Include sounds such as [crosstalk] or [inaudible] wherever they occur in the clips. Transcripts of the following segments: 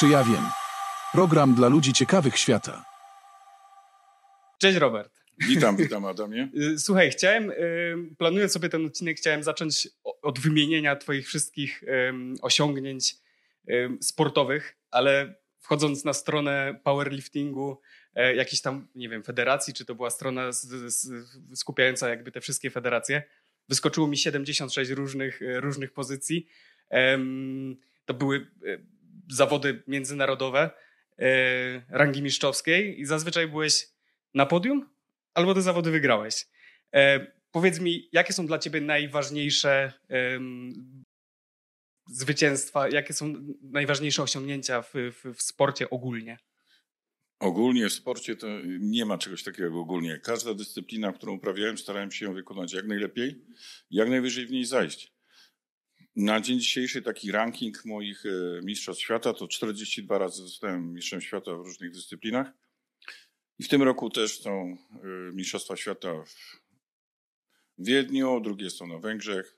Czy ja wiem? Program dla ludzi ciekawych świata. Cześć Robert. Witam, witam Adamie. [laughs] Y, Słuchaj, chciałem, y, planując sobie ten odcinek, chciałem zacząć od wymienienia Twoich wszystkich osiągnięć sportowych, ale wchodząc na stronę powerliftingu, e, jakiejś tam, nie wiem, federacji, czy to była strona z, z, skupiająca jakby te wszystkie federacje, wyskoczyło mi 76 różnych, e, różnych pozycji. To były e, zawody międzynarodowe e, rangi mistrzowskiej i zazwyczaj byłeś na podium albo te zawody wygrałeś. E, powiedz mi, jakie są dla ciebie najważniejsze zwycięstwa, jakie są najważniejsze osiągnięcia w, w, w sporcie ogólnie? Ogólnie w sporcie to nie ma czegoś takiego ogólnie. Każda dyscyplina, którą uprawiałem, starałem się ją wykonać jak najlepiej, jak najwyżej w niej zajść. Na dzień dzisiejszy taki ranking moich e, mistrzostw świata to 42 razy zostałem mistrzem świata w różnych dyscyplinach. I w tym roku też są e, mistrzostwa świata w Wiedniu, drugie są na Węgrzech,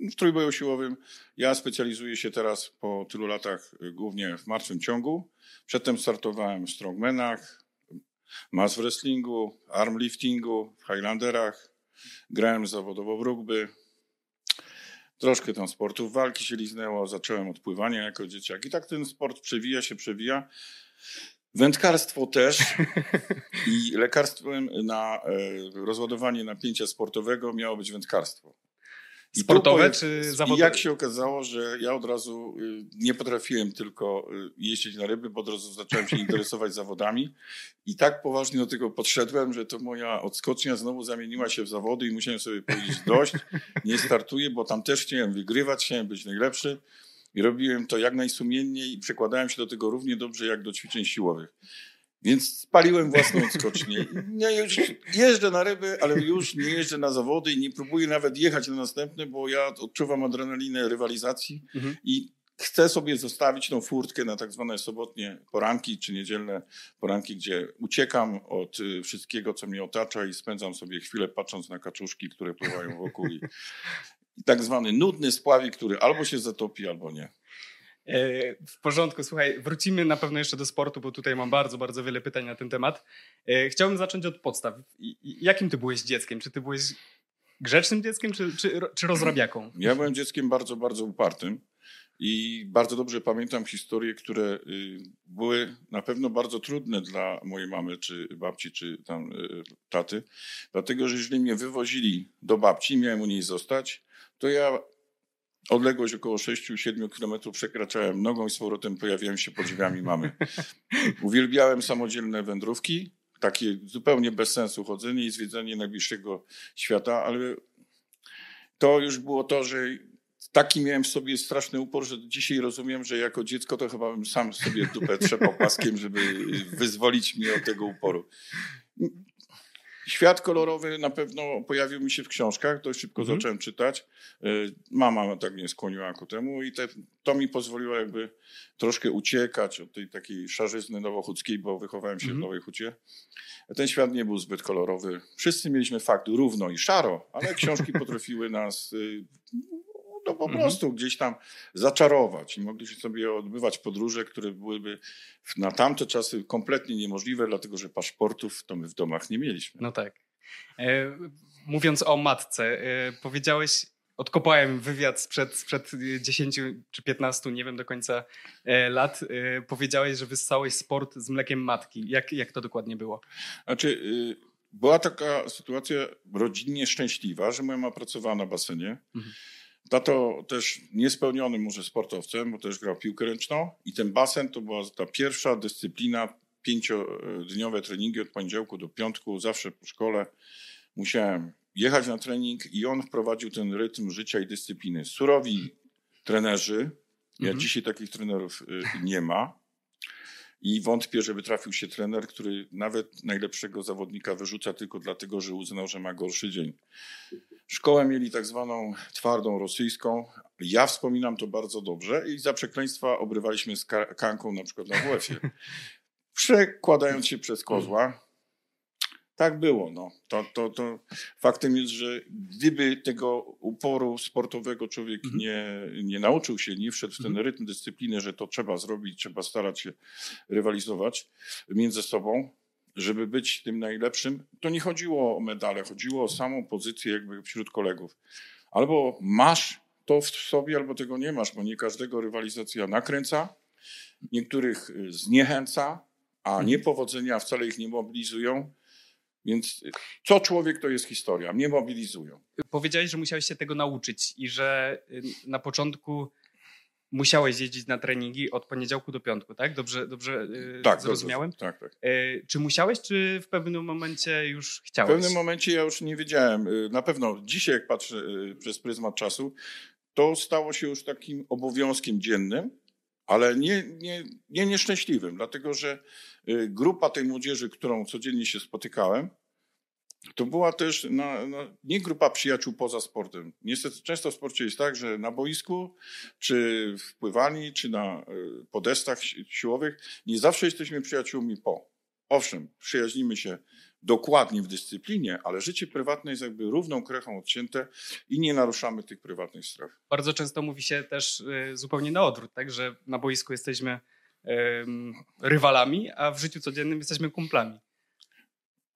w trójboju siłowym. Ja specjalizuję się teraz po tylu latach e, głównie w martwym ciągu. Przedtem startowałem w strongmanach, mass wrestlingu, armliftingu, w highlanderach. Grałem zawodowo w rugby. Troszkę tam sportów walki się liznęło. Zacząłem od pływania jako dzieciak. I tak ten sport przewija się, przewija. Wędkarstwo też. [laughs] I lekarstwem na e, rozładowanie napięcia sportowego miało być wędkarstwo. Sportowe czy I zawodowe? jak się okazało, że ja od razu y, nie potrafiłem tylko y, jeździć na ryby, bo od razu zacząłem się [laughs] interesować zawodami. I tak poważnie do tego podszedłem, że to moja odskocznia znowu zamieniła się w zawody i musiałem sobie powiedzieć dość, nie startuję, bo tam też chciałem wygrywać, chciałem być najlepszy. I robiłem to jak najsumienniej i przekładałem się do tego równie dobrze jak do ćwiczeń siłowych. Więc spaliłem własną odskocznię. Ja już jeżdżę na ryby, ale już nie jeżdżę na zawody i nie próbuję nawet jechać na następne, bo ja odczuwam adrenalinę rywalizacji Mhm. i chcę sobie zostawić tą furtkę na tak zwane sobotnie poranki czy niedzielne poranki, gdzie uciekam od y, wszystkiego, co mnie otacza i spędzam sobie chwilę patrząc na kaczuszki, które pływają wokół i, i tak zwany nudny spławik, który albo się zatopi, albo nie. E, W porządku, słuchaj, wrócimy na pewno jeszcze do sportu, bo tutaj mam bardzo, bardzo wiele pytań na ten temat. E, Chciałbym zacząć od podstaw. Jakim ty byłeś dzieckiem? Czy ty byłeś grzecznym dzieckiem, czy, czy, czy rozrabiaką? Ja byłem dzieckiem bardzo, bardzo upartym i bardzo dobrze pamiętam historie, które y, były na pewno bardzo trudne dla mojej mamy, czy babci, czy tam y, taty, dlatego że jeżeli mnie wywozili do babci, miałem u niej zostać, to ja odległość około 6-7 kilometrów przekraczałem nogą i z powrotem pojawiałem się pod drzwiami mamy. [laughs] Uwielbiałem samodzielne wędrówki, takie zupełnie bez sensu chodzenie i zwiedzanie najbliższego świata, ale to już było to, że taki miałem w sobie straszny upor, że dzisiaj rozumiem, że jako dziecko to chyba bym sam sobie dupę trzepał paskiem, żeby wyzwolić mnie od tego uporu. Świat kolorowy na pewno pojawił mi się w książkach, dość szybko Mhm. zacząłem czytać. Y, Mama tak mnie skłoniła ku temu i te, to mi pozwoliło jakby troszkę uciekać od tej takiej szarzyzny nowochódzkiej, bo wychowałem się Mhm. w Nowej Hucie. Ten świat nie był zbyt kolorowy. Wszyscy mieliśmy fakt równo i szaro, ale książki [laughs] potrafiły nas y, no po Mhm. prostu gdzieś tam zaczarować i mogliśmy sobie odbywać podróże, które byłyby na tamte czasy kompletnie niemożliwe, dlatego że paszportów to my w domach nie mieliśmy. No tak. E, mówiąc o matce, e, powiedziałeś, odkopałem wywiad sprzed, sprzed 10 czy 15, nie wiem do końca e, lat. Powiedziałeś, że wyssałeś sport z mlekiem matki. Jak, jak to dokładnie było? Znaczy, była taka sytuacja rodzinnie szczęśliwa, że moja mama pracowała na basenie. Mhm. Tato też niespełnionym może sportowcem, bo też grał piłkę ręczną i ten basen to była ta pierwsza dyscyplina, pięciodniowe treningi od poniedziałku do piątku, zawsze po szkole musiałem jechać na trening i on wprowadził ten rytm życia i dyscypliny. Surowi trenerzy, ja Mhm. dzisiaj takich trenerów y, nie ma, i wątpię, żeby trafił się trener, który nawet najlepszego zawodnika wyrzuca tylko dlatego, że uznał, że ma gorszy dzień. Szkołę mieli tak zwaną twardą rosyjską. Ja wspominam to bardzo dobrze i za przekleństwa obrywaliśmy z ka- kanką na przykład na WF-ie. [laughs] Przekładając się przez kozła. Tak było. No. To, to, to faktem jest, że gdyby tego uporu sportowego człowiek Mhm. nie, nie nauczył się, nie wszedł w ten Mhm. rytm dyscypliny, że to trzeba zrobić, trzeba starać się rywalizować między sobą, żeby być tym najlepszym, to nie chodziło o medale, chodziło o samą pozycję jakby wśród kolegów. Albo masz to w sobie, albo tego nie masz, bo nie każdego rywalizacja nakręca, niektórych y, zniechęca, a niepowodzenia wcale ich nie mobilizują. Więc y, co człowiek to jest historia, mnie mobilizują. Powiedziałeś, że musiałeś się tego nauczyć i że y, na początku musiałeś jeździć na treningi od poniedziałku do piątku, tak? Dobrze, dobrze y, Tak, zrozumiałem? dobrze, Tak, tak. Czy musiałeś, czy w pewnym momencie już W chciałeś? pewnym momencie ja już nie wiedziałem. Na pewno dzisiaj, jak patrzę przez pryzmat czasu, to stało się już takim obowiązkiem dziennym, ale nie, nie, nie nieszczęśliwym, dlatego że y, grupa tej młodzieży, którą codziennie się spotykałem, to była też na, na, nie grupa przyjaciół poza sportem. Niestety często w sporcie jest tak, że na boisku, czy w pływalni, czy na y, podestach si- siłowych nie zawsze jesteśmy przyjaciółmi po. Owszem, przyjaźnimy się dokładnie w dyscyplinie, ale życie prywatne jest jakby równą krechą odcięte i nie naruszamy tych prywatnych stref. Bardzo często mówi się też y, zupełnie na odwrót, tak? Że na boisku jesteśmy rywalami, a w życiu codziennym jesteśmy kumplami.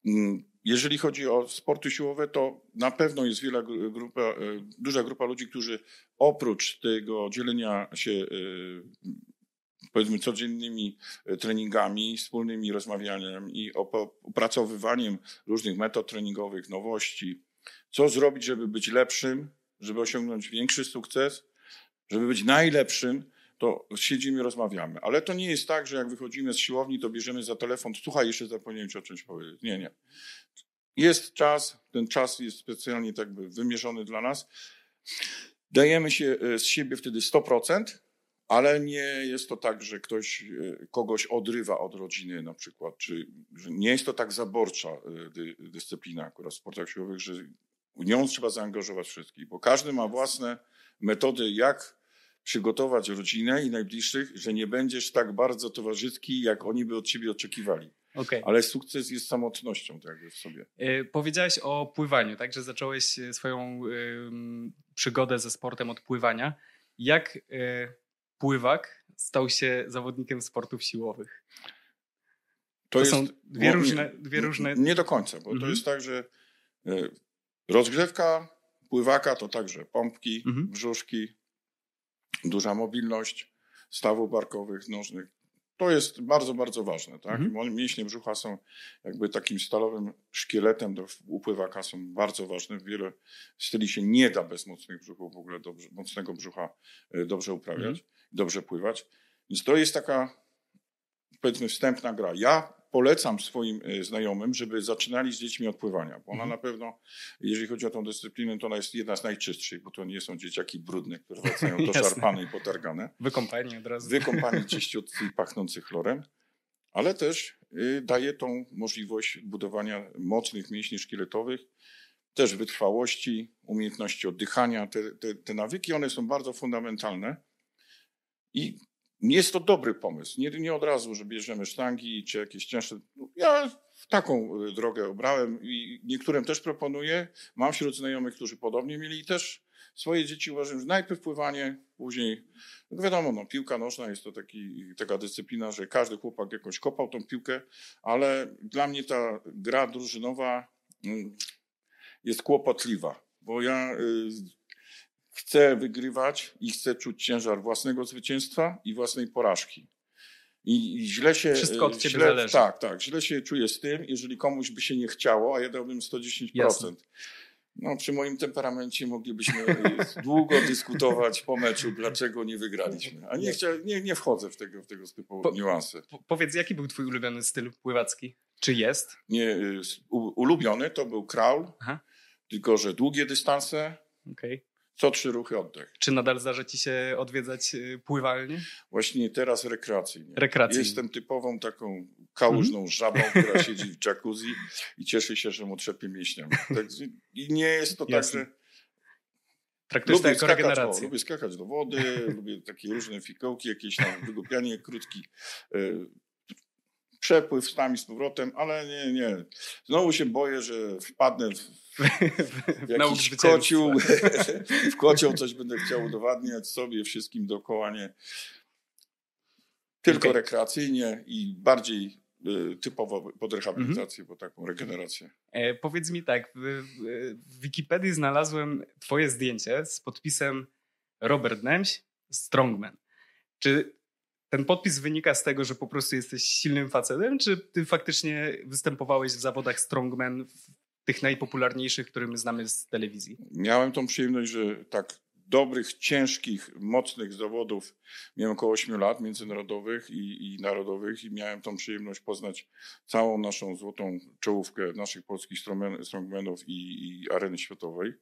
Mm, Jeżeli chodzi o sporty siłowe, to na pewno jest wiele gru- grupa, e, duża grupa ludzi, którzy oprócz tego dzielenia się e, powiedzmy codziennymi e, treningami, wspólnymi rozmawianiem i opracowywaniem różnych metod treningowych, nowości, co zrobić, żeby być lepszym, żeby osiągnąć większy sukces, żeby być najlepszym, to siedzimy rozmawiamy. Ale to nie jest tak, że jak wychodzimy z siłowni, to bierzemy za telefon, słuchaj, jeszcze zapomniałem ci o czymś powiedzieć. Nie, nie. Jest czas, ten czas jest specjalnie tak by wymierzony dla nas. Dajemy się e, z siebie wtedy 100%, ale nie jest to tak, że ktoś e, kogoś odrywa od rodziny na przykład, czy nie jest to tak zaborcza e, dy, dyscyplina akurat w sportach siłowych, że nią trzeba zaangażować wszystkich, bo każdy ma własne metody, jak przygotować rodzinę i najbliższych, że nie będziesz tak bardzo towarzyski, jak oni by od ciebie oczekiwali. Okej. Ale sukces jest samotnością tak jakby w sobie. Y, Powiedziałeś o pływaniu, tak? Że zacząłeś swoją ym, przygodę ze sportem od pływania. Jak y, pływak stał się zawodnikiem sportów siłowych? To są dwie różne- dwie różne- Nie do końca, bo to Mhm. jest tak, że e, rozgrzewka pływaka to także pompki, Mhm. brzuszki, duża mobilność stawów barkowych, nożnych. To jest bardzo, bardzo ważne. Tak? Mhm. Mięśnie brzucha są jakby takim stalowym szkieletem do, u pływaka, są bardzo ważne. Wiele styli się nie da bez mocnych brzuchów w ogóle dobrze, mocnego brzucha e, dobrze uprawiać, Mhm. dobrze pływać. Więc to jest taka powiedzmy wstępna gra. Ja polecam swoim e, znajomym, żeby zaczynali z dziećmi od pływania, bo ona Mhm. na pewno, jeżeli chodzi o tą dyscyplinę, to ona jest jedna z najczystszych, bo to nie są dzieciaki brudne, które wracają doszarpane [laughs] i potargane, Wykąpani od razu. wykąpani [laughs] czyściutcy i pachnący chlorem, ale też y, daje tą możliwość budowania mocnych mięśni szkieletowych, też wytrwałości, umiejętności oddychania. Te, te, te nawyki, one są bardzo fundamentalne i jest to dobry pomysł. Nie, nie od razu, że bierzemy sztangi czy jakieś cięższe. Ja taką y, drogę obrałem i niektórym też proponuję. Mam wśród znajomych, którzy podobnie mieli też swoje dzieci uważam, że najpierw pływanie, później, no wiadomo, no, piłka nożna jest to taki, taka dyscyplina, że każdy chłopak jakoś kopał tą piłkę, ale dla mnie ta gra drużynowa mm, jest kłopotliwa, bo ja y, chcę wygrywać i chcę czuć ciężar własnego zwycięstwa i własnej porażki. I, i źle się. Wszystko od y, ciebie źle, zależy. Tak, tak. Źle się czuję z tym, jeżeli komuś by się nie chciało, a ja dałbym 110%. Jasne. No, przy moim temperamencie moglibyśmy y, [laughs] długo dyskutować po meczu, dlaczego nie wygraliśmy. A nie, chcia, nie, nie wchodzę w tego, w tego typu Po- niuanse. Po- Powiedz, jaki był twój ulubiony styl pływacki? Czy jest? Nie, y, u, ulubiony to był kraul, Aha. tylko że długie dystanse, Okej. Co trzy ruchy oddech. Czy nadal zdarza ci się odwiedzać y, pływalnię? Właśnie teraz rekreacyjnie. Rekreacyjnie. Jestem typową taką kałużną żabą, która [laughs] siedzi w jacuzzi i cieszy się, że mu trzepie mięśniami. Tak, I nie jest to Jasne. tak, że Traktujesz to lubię jako skakać, o, lubię skakać do wody, lubię takie różne fikołki, jakieś tam wygłupianie, krótki. e, przepływ z nami z powrotem, ale nie, nie. Znowu się boję, że wpadnę w, w [laughs] jakiś zwycięstwa. kocioł, [laughs] w kocioł coś będę chciał udowadniać sobie, wszystkim dookoła, nie. Tylko Okej. rekreacyjnie i bardziej y, typowo pod rehabilitację, Mhm. bo taką regenerację. E, powiedz mi tak, w, w, w Wikipedii znalazłem twoje zdjęcie z podpisem Robert Nemś, Strongman. Czy ten podpis wynika z tego, że po prostu jesteś silnym facetem, czy ty faktycznie występowałeś w zawodach Strongman, w tych najpopularniejszych, które my znamy z telewizji? Miałem tą przyjemność, że tak dobrych, ciężkich, mocnych zawodów miałem około 8 lat międzynarodowych i, i narodowych i miałem tą przyjemność poznać całą naszą złotą czołówkę naszych polskich strongman- strongmanów i, i areny światowej.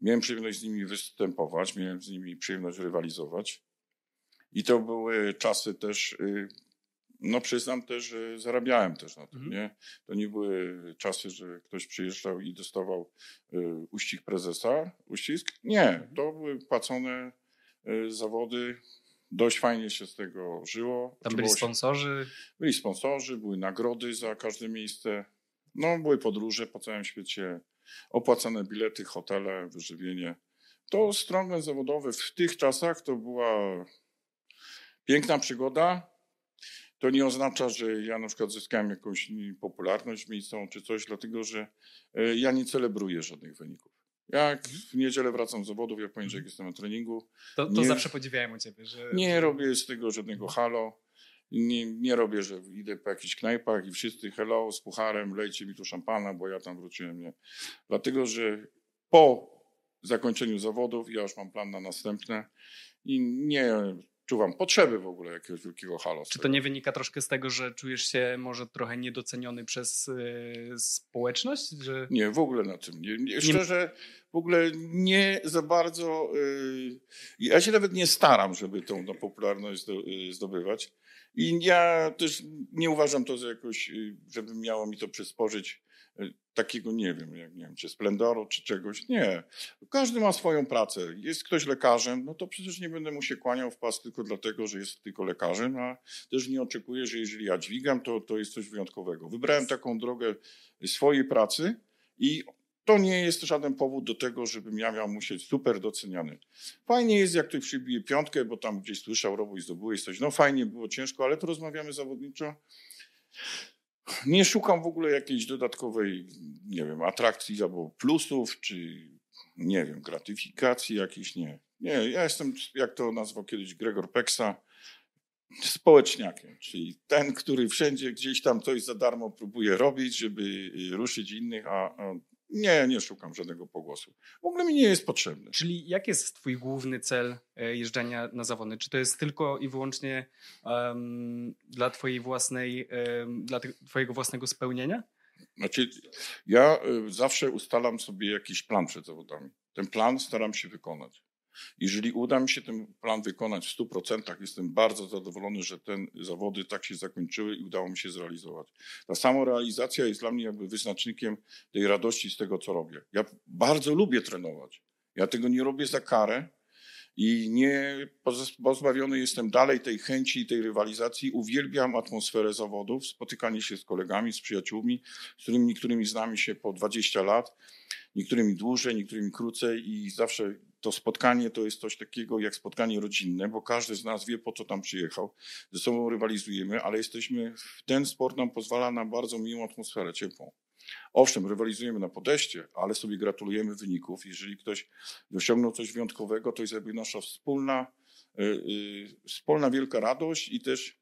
Miałem przyjemność z nimi występować, miałem z nimi przyjemność rywalizować. I to były czasy też, y, no przyznam też, że zarabiałem też na tym, Mhm. nie? To nie były czasy, że ktoś przyjeżdżał i dostawał y, uścisk prezesa, uścisk. Nie, to były płacone y, zawody. Dość fajnie się z tego żyło. Tam byli sponsorzy. byli sponsorzy, były nagrody za każde miejsce. No, były podróże po całym świecie, opłacane bilety, hotele, wyżywienie. To strongman zawodowy w tych czasach to była piękna przygoda. To nie oznacza, że ja na przykład zyskałem jakąś popularność miejscową czy coś, dlatego że e, ja nie celebruję żadnych wyników. Jak w niedzielę wracam z zawodów, ja w poniedziałek jestem na treningu, To, to Nie. zawsze podziwiałem u ciebie, że... nie robię z tego żadnego halo. Nie, nie robię, że idę po jakichś knajpach i wszyscy hello z pucharem, lejcie mi tu szampana, bo ja tam wróciłem. Nie. Dlatego, że po zakończeniu zawodów ja już mam plan na następne i nie czuwam potrzeby w ogóle jakiegoś wielkiego halo. Czy to nie wynika troszkę z tego, że czujesz się może trochę niedoceniony przez y, społeczność? Że... Nie, w ogóle na tym. Nie, nie, szczerze, w ogóle nie za bardzo. Yy, ja się nawet nie staram, żeby tą no, popularność yy, zdobywać. I ja też nie uważam to za jakoś, yy, żeby miało mi to przysporzyć yy, takiego, nie wiem, jak, nie wiem, czy splendoru, czy czegoś. Nie. Każdy ma swoją pracę. Jest ktoś lekarzem, no to przecież nie będę mu się kłaniał w pas tylko dlatego, że jest tylko lekarzem, a też nie oczekuję, że jeżeli ja dźwigam, to, to jest coś wyjątkowego. Wybrałem taką drogę swojej pracy i to nie jest żaden powód do tego, żebym ja miał musieć super doceniany. Fajnie jest, jak ktoś przybije piątkę, bo tam gdzieś słyszał, Robuś, zdobyłeś coś. No fajnie, było ciężko, ale to rozmawiamy zawodniczo. Nie szukam w ogóle jakiejś dodatkowej, nie wiem, atrakcji albo plusów, czy nie wiem, gratyfikacji jakiejś, nie. Nie, ja jestem, jak to nazwał kiedyś Gregor Peksa, społeczniakiem, czyli ten, który wszędzie gdzieś tam coś za darmo próbuje robić, żeby y, ruszyć innych, a, a nie, nie szukam żadnego pogłosu. W ogóle mi nie jest potrzebny. Czyli jaki jest twój główny cel e, jeżdżenia na zawody? Czy to jest tylko i wyłącznie em, dla twojej własnej, em, dla twojego własnego spełnienia? Znaczy, ja y, zawsze ustalam sobie jakiś plan przed zawodami. Ten plan staram się wykonać. Jeżeli uda mi się ten plan wykonać w 100%, jestem bardzo zadowolony, że te zawody tak się zakończyły i udało mi się zrealizować. Ta samorealizacja jest dla mnie jakby wyznacznikiem tej radości z tego, co robię. Ja bardzo lubię trenować. Ja tego nie robię za karę i nie poz- pozbawiony jestem dalej tej chęci i tej rywalizacji. Uwielbiam atmosferę zawodów, spotykanie się z kolegami, z przyjaciółmi, z którymi niektórymi znamy się po 20 lat, niektórymi dłużej, niektórymi krócej i zawsze to spotkanie to jest coś takiego jak spotkanie rodzinne, bo każdy z nas wie, po co tam przyjechał. Ze sobą rywalizujemy, ale jesteśmy, ten sport nam pozwala na bardzo miłą atmosferę, ciepłą. Owszem, rywalizujemy na podejście, ale sobie gratulujemy wyników. Jeżeli ktoś osiągnął coś wyjątkowego, to jest jakby nasza wspólna, y, y, wspólna wielka radość i też.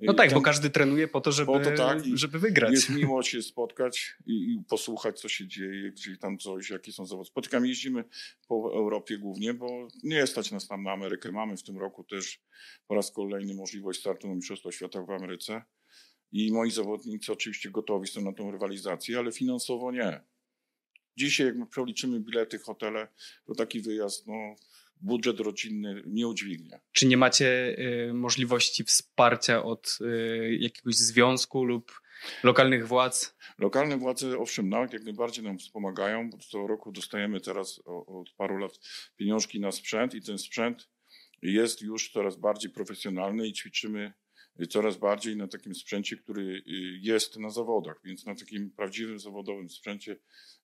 No tak, ten- bo każdy trenuje po to, żeby, Po to tak żeby wygrać. jest miło się spotkać i, i posłuchać, co się dzieje, gdzie tam coś, jakie są zawody. Spotykamy, jeździmy po Europie głównie, bo nie stać nas tam na Amerykę. Mamy w tym roku też po raz kolejny możliwość startu na Mistrzostwa Świata w Ameryce. I moi zawodnicy oczywiście gotowi są na tą rywalizację, ale finansowo nie. Dzisiaj, jak my przeliczymy bilety, hotele, to taki wyjazd, no, budżet rodzinny nie udźwignie. Czy nie macie y, możliwości wsparcia od y, jakiegoś związku lub lokalnych władz? Lokalne władze, owszem, nawet jak najbardziej nam wspomagają, co roku dostajemy teraz o- od paru lat pieniążki na sprzęt i ten sprzęt jest już coraz bardziej profesjonalny i ćwiczymy coraz bardziej na takim sprzęcie, który y, jest na zawodach, więc na takim prawdziwym zawodowym sprzęcie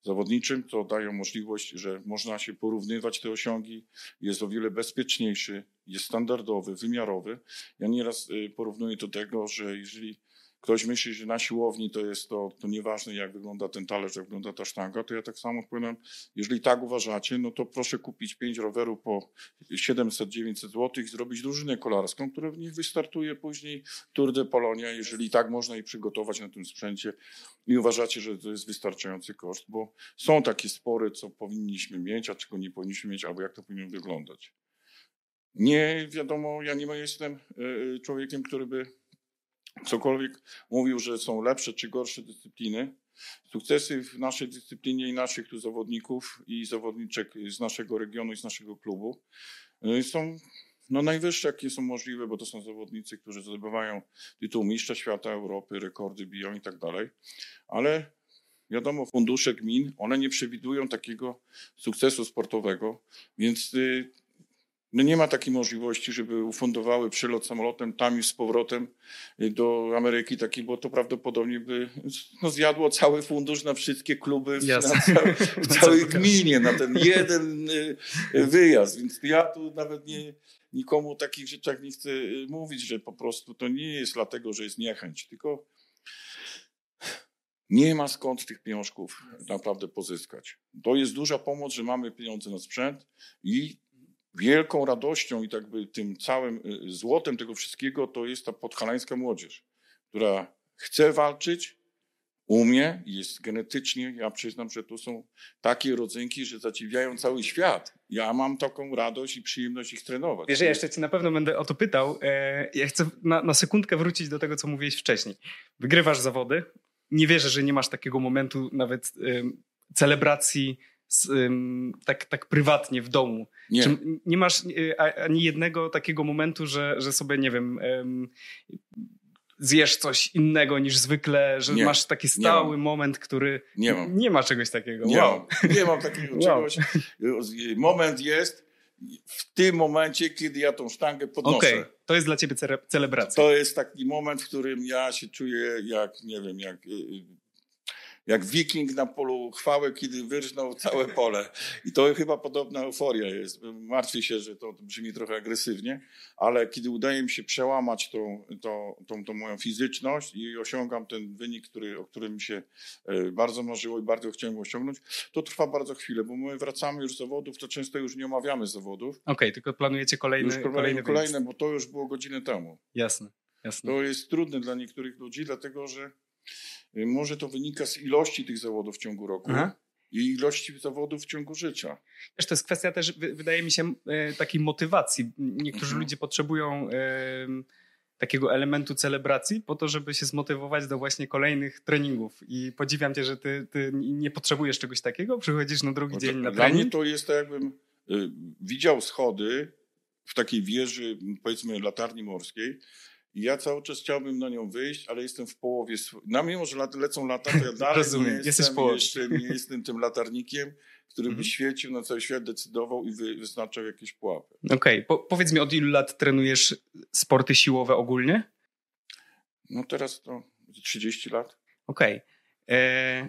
zawodniczym to dają możliwość, że można się porównywać te osiągi, jest o wiele bezpieczniejszy, jest standardowy, wymiarowy. Ja nieraz y, porównuję do tego, że jeżeli ktoś myśli, że na siłowni to jest to, to nieważne, jak wygląda ten talerz, jak wygląda ta sztanga, to ja tak samo powiem, jeżeli tak uważacie, no to proszę kupić pięć rowerów po 700-900 zł i zrobić drużynę kolarską, która w nich wystartuje później Tour de Polonia, jeżeli tak można i przygotować na tym sprzęcie i uważacie, że to jest wystarczający koszt, bo są takie spory, co powinniśmy mieć, a czego nie powinniśmy mieć, albo jak to powinno wyglądać. Nie wiadomo, ja nie jestem y, człowiekiem, który by cokolwiek mówił, że są lepsze czy gorsze dyscypliny. Sukcesy w naszej dyscyplinie i naszych tu zawodników i zawodniczek z naszego regionu i z naszego klubu y, są no, najwyższe, jakie są możliwe, bo to są zawodnicy, którzy zdobywają tytuł mistrza świata, Europy, rekordy biją i tak dalej. Ale wiadomo, fundusze gmin, one nie przewidują takiego sukcesu sportowego, więc y, no nie ma takiej możliwości, żeby ufundowały przylot samolotem tam i z powrotem do Ameryki taki, bo to prawdopodobnie by no, zjadło cały fundusz na wszystkie kluby w, na [laughs] całej, w całej gminie, na ten jeden y, wyjazd. Więc ja tu nawet nie, nikomu o takich rzeczach nie chcę y, mówić, że po prostu to nie jest dlatego, że jest niechęć, tylko nie ma skąd tych pieniążków naprawdę pozyskać. To jest duża pomoc, że mamy pieniądze na sprzęt i wielką radością i tak by tym całym y, złotem tego wszystkiego to jest ta podhalańska młodzież, która chce walczyć, umie, jest genetycznie, ja przyznam, że to są takie rodzynki, że zadziwiają cały świat. Ja mam taką radość i przyjemność ich trenować. Wiesz, ja jeszcze ci na pewno będę o to pytał. E, ja chcę na, na sekundkę wrócić do tego, co mówiłeś wcześniej. Wygrywasz zawody, nie wierzę, że nie masz takiego momentu nawet celebracji tak, tak prywatnie w domu. Nie. Nie masz y, ani jednego takiego momentu, że, że sobie, nie wiem, zjesz coś innego niż zwykle, że nie. masz taki stały moment, który... Nie mam. Nie ma czegoś takiego. Nie, wow. mam. nie mam takiego [laughs] czegoś. Moment jest w tym momencie, kiedy ja tą sztangę podnoszę. Okay. To jest dla ciebie celebracja. To jest taki moment, w którym ja się czuję jak, nie wiem, jak y, y, jak wiking na polu chwały, kiedy wyrżnął całe pole. I to chyba podobna euforia jest. Martwię się, że to brzmi trochę agresywnie, ale kiedy udaje mi się przełamać tą, tą, tą, tą moją fizyczność i osiągam ten wynik, który, o którym mi się e, bardzo marzyło i bardzo chciałem osiągnąć, to trwa bardzo chwilę, bo my wracamy już z zawodów, to często już nie omawiamy zawodów. Okej, okay, tylko planujecie kolejne Już kolejne, kolejne bo to już było godzinę temu. Jasne, jasne. To jest trudne dla niektórych ludzi, dlatego że może to wynika z ilości tych zawodów w ciągu roku Aha. i ilości zawodów w ciągu życia. Wiesz, to jest kwestia też, wydaje mi się, e, takiej motywacji. Niektórzy mhm. ludzie potrzebują takiego elementu celebracji po to, żeby się zmotywować do właśnie kolejnych treningów. I podziwiam cię, że ty, ty nie potrzebujesz czegoś takiego, przychodzisz na drugi no dzień na Dla trening. mnie to jest tak, jakbym y, widział schody w takiej wieży, powiedzmy, latarni morskiej i ja cały czas chciałbym na nią wyjść, ale jestem w połowie. Na mimo, że lecą lata, to ja [laughs] dalej Rozumiem. nie jestem, jeszcze nie jestem tym latarnikiem, który by mhm. świecił na cały świat, decydował i wy, wyznaczał jakieś pułapy. Okej, okay. po, powiedz mi, od ilu lat trenujesz sporty siłowe ogólnie? No teraz to 30 lat. Okej. Okay. E,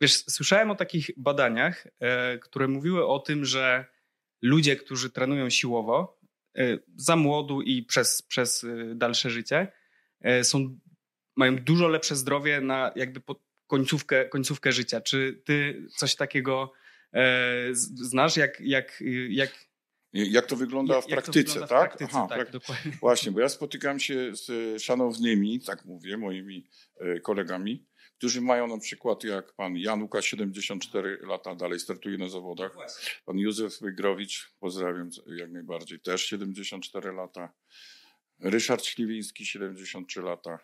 wiesz, słyszałem o takich badaniach, e, które mówiły o tym, że ludzie, którzy trenują siłowo, za młodu i przez, przez e, dalsze życie e, są, mają dużo lepsze zdrowie na jakby końcówkę, końcówkę życia. Czy ty coś takiego znasz, jak, jak, jak jak to wygląda w praktyce, wygląda tak? W praktyce, Aha, tak, dokładnie. Właśnie, bo ja spotykam się z szanownymi, tak mówię, moimi kolegami, którzy mają na przykład jak pan Januka, 74 lata, dalej startuje na zawodach. Pan Józef Wygrowicz, pozdrawiam jak najbardziej, też 74 lata. Ryszard Śliwiński, 73 lata.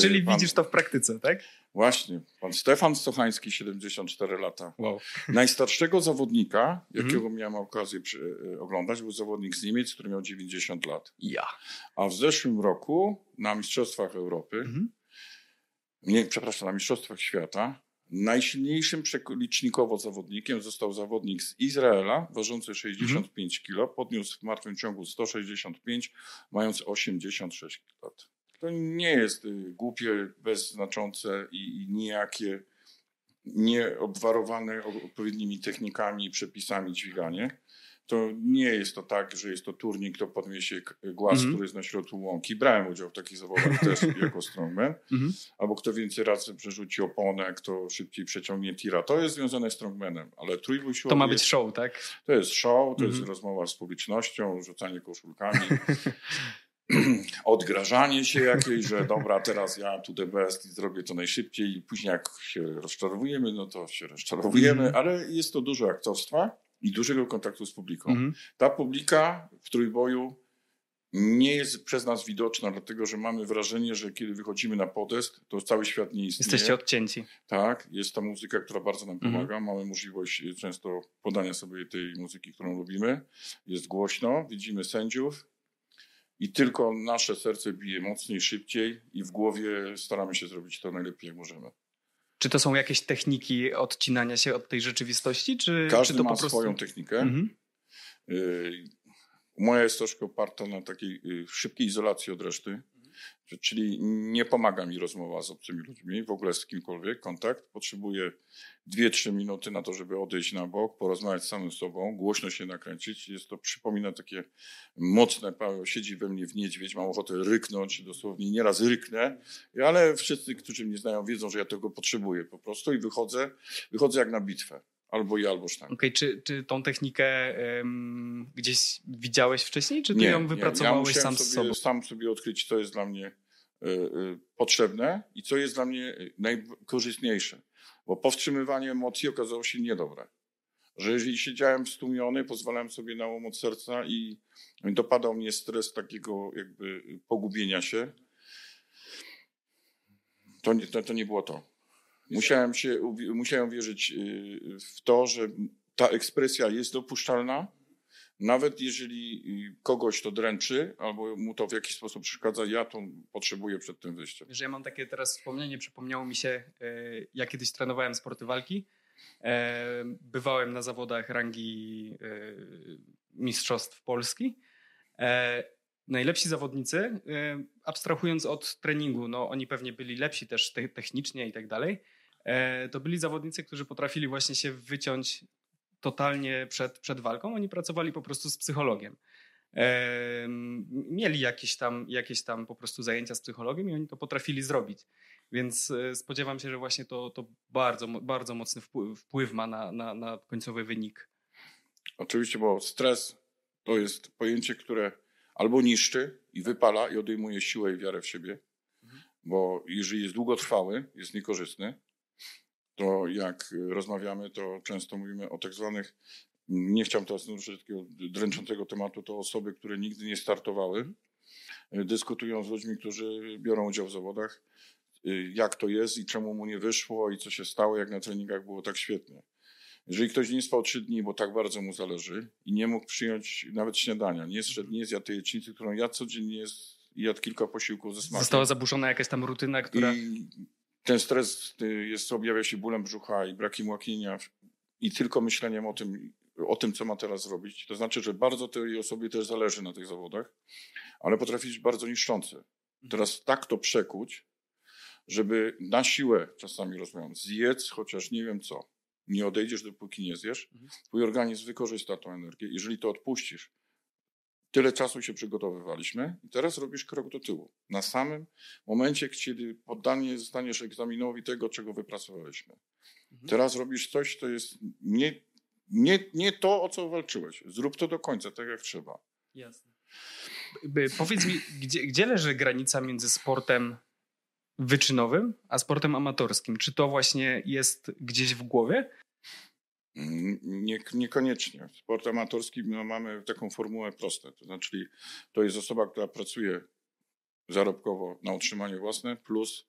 Czyli pan, widzisz to w praktyce, tak? Właśnie. Pan Stefan Stochański, 74 lata. Wow. Najstarszego zawodnika, jakiego mm. miałem okazję przy, e, oglądać, był zawodnik z Niemiec, który miał 90 lat. Ja. A w zeszłym roku na Mistrzostwach Europy mm -hmm nie, przepraszam, na Mistrzostwach Świata Najsilniejszym przelicznikowo zawodnikiem został zawodnik z Izraela, ważący 65 kg, podniósł w martwym ciągu 165, mając 86 lat. To nie jest y, głupie, bezznaczące i, i nijakie, nieobwarowane odpowiednimi technikami i przepisami dźwiganie to nie jest to tak, że jest to turniej, kto podniesie głaz, mm -hmm. który jest na środku łąki. Brałem udział w takich zawodach [laughs] też jako strongman. Mm -hmm. Albo kto więcej razy przerzuci oponę, kto szybciej przeciągnie tira. To jest związane z strongmanem, ale trójbój siłowy... To ma być jest, show, tak? To jest show, to mm -hmm. jest mhm. rozmowa z publicznością, rzucanie koszulkami. [laughs] [clears throat] odgrażanie się jakieś, że dobra, teraz ja tu the best i zrobię to najszybciej i później jak się rozczarowujemy, no to się rozczarowujemy, mm. ale jest to dużo aktorstwa i dużego kontaktu z publiką. Mhm. Ta publika w trójboju nie jest przez nas widoczna, dlatego że mamy wrażenie, że kiedy wychodzimy na podest, to cały świat nie istnieje. Jesteście odcięci. Tak, jest ta muzyka, która bardzo nam mhm. pomaga. Mamy możliwość często podania sobie tej muzyki, którą lubimy. Jest głośno, widzimy sędziów i tylko nasze serce bije mocniej, szybciej i w głowie staramy się zrobić to najlepiej, jak możemy. Czy to są jakieś techniki odcinania się od tej rzeczywistości? Czy, Każdy czy to ma prostu... swoją technikę. Mhm. Y, moja jest troszkę oparta na takiej y, szybkiej izolacji od reszty. Czyli nie pomaga mi rozmowa z obcymi ludźmi, w ogóle z kimkolwiek, kontakt. Potrzebuję 2-3 minuty na to, żeby odejść na bok, porozmawiać z samym sobą, głośno się nakręcić. Jest to, przypomina takie mocne, siedzi we mnie w niedźwiedź, mam ochotę ryknąć, dosłownie nieraz ryknę, ale wszyscy, którzy mnie znają, wiedzą, że ja tego potrzebuję po prostu i wychodzę, wychodzę jak na bitwę. Albo i albo sztanga. Okej, okay, czy, czy tą technikę um, gdzieś widziałeś wcześniej, czy ty nie, ją wypracowałeś nie. Ja sam sobie, z sobą? sam sobie odkryć, co jest dla mnie y, y, potrzebne i co jest dla mnie najkorzystniejsze. Bo powstrzymywanie emocji okazało się niedobre. Że jeżeli siedziałem stłumiony, pozwalałem sobie na łomot serca i dopadał mnie stres takiego jakby pogubienia się, to nie, to, to nie było to. Musiałem, się, musiałem wierzyć y, w to, że ta ekspresja jest dopuszczalna, nawet jeżeli y, kogoś to dręczy albo mu to w jakiś sposób przeszkadza, ja to potrzebuję przed tym wyjściem. Że ja mam takie teraz wspomnienie, przypomniało mi się, y, ja kiedyś trenowałem sporty walki, bywałem na zawodach rangi mistrzostw Polski. Najlepsi zawodnicy, abstrahując od treningu, no oni pewnie byli lepsi też technicznie i tak dalej, E, to byli zawodnicy, którzy potrafili właśnie się wyciąć totalnie przed, przed walką. Oni pracowali po prostu z psychologiem. E, mieli jakieś tam, jakieś tam po prostu zajęcia z psychologiem i oni to potrafili zrobić. Więc e, spodziewam się, że właśnie to, to bardzo, bardzo mocny wpływ, wpływ ma na, na, na końcowy wynik. Oczywiście, bo stres to jest pojęcie, które albo niszczy i wypala i odejmuje siłę i wiarę w siebie, mhm. bo jeżeli jest długotrwały, jest niekorzystny, to jak rozmawiamy, to często mówimy o tak zwanych, nie chciałem teraz naruszyć takiego dręczącego tematu, to osoby, które nigdy nie startowały, dyskutują z ludźmi, którzy biorą udział w zawodach, jak to jest i czemu mu nie wyszło i co się stało, jak na treningach było tak świetnie. Jeżeli ktoś nie spał trzy dni, bo tak bardzo mu zależy i nie mógł przyjąć nawet śniadania, nie zszedł, nie zjadł tej jecznicy, którą ja codziennie jadł kilka posiłków ze smakiem. Została zaburzona jakaś tam rutyna, która... I ten stres y, jest, objawia się bólem brzucha i brakiem łaknienia i tylko myśleniem o tym, o tym, co ma teraz zrobić. To znaczy, że bardzo tej osobie też zależy na tych zawodach, ale potrafi być bardzo niszczące. Mhm. Teraz tak to przekuć, żeby na siłę, czasami rozmawiam, zjedz chociaż nie wiem co. Nie odejdziesz, dopóki nie zjesz. Mhm. Twój organizm wykorzysta tą energię. Jeżeli to odpuścisz, Tyle czasu się przygotowywaliśmy i teraz robisz krok do tyłu. Na samym momencie, kiedy poddanie zostaniesz egzaminowi tego, czego wypracowaliśmy. Mhm. Teraz robisz coś, to jest nie, nie, nie to, o co walczyłeś. Zrób to do końca, tak jak trzeba. Jasne. Powiedz mi, gdzie, gdzie leży granica między sportem wyczynowym a sportem amatorskim? Czy to właśnie jest gdzieś w głowie? Nie, niekoniecznie. Sport amatorski no, mamy taką formułę proste. To znaczy, to jest osoba, która pracuje zarobkowo na utrzymanie własne plus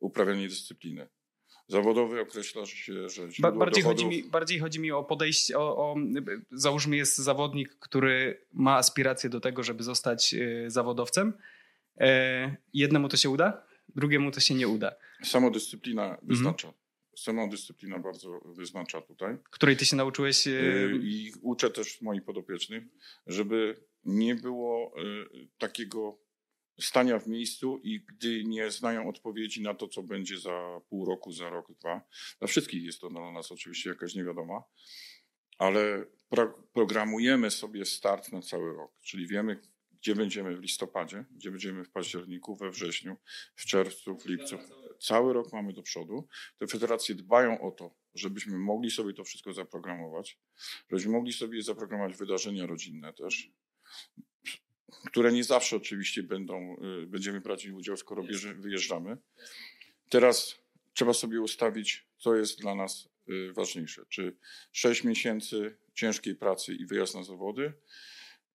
uprawianie dyscypliny. Zawodowy określa się, że źródło bardziej, dochodów... chodzi mi, bardziej chodzi mi o podejście, o, o, załóżmy jest zawodnik, który ma aspiracje do tego, żeby zostać y, zawodowcem. E, jednemu to się uda, drugiemu to się nie uda. Samodyscyplina mhm. wystarcza. Samodyscyplina bardzo wyznacza tutaj. Której ty się nauczyłeś? Y, e, I uczę też moich podopiecznych, żeby nie było y, takiego stania w miejscu i gdy nie znają odpowiedzi na to, co będzie za pół roku, za rok, dwa. Dla wszystkich jest to dla nas oczywiście jakaś niewiadoma, ale pro, programujemy sobie start na cały rok, czyli wiemy, gdzie będziemy w listopadzie, gdzie będziemy w październiku, we wrześniu, w czerwcu, w lipcu. Cały rok mamy do przodu. Te federacje dbają o to, żebyśmy mogli sobie to wszystko zaprogramować, żebyśmy mogli sobie zaprogramować wydarzenia rodzinne też, które nie zawsze oczywiście będą, y, będziemy brać udział, skoro wyjeżdżamy. Teraz trzeba sobie ustawić, co jest dla nas y, ważniejsze. Czy 6 miesięcy ciężkiej pracy i wyjazd na zawody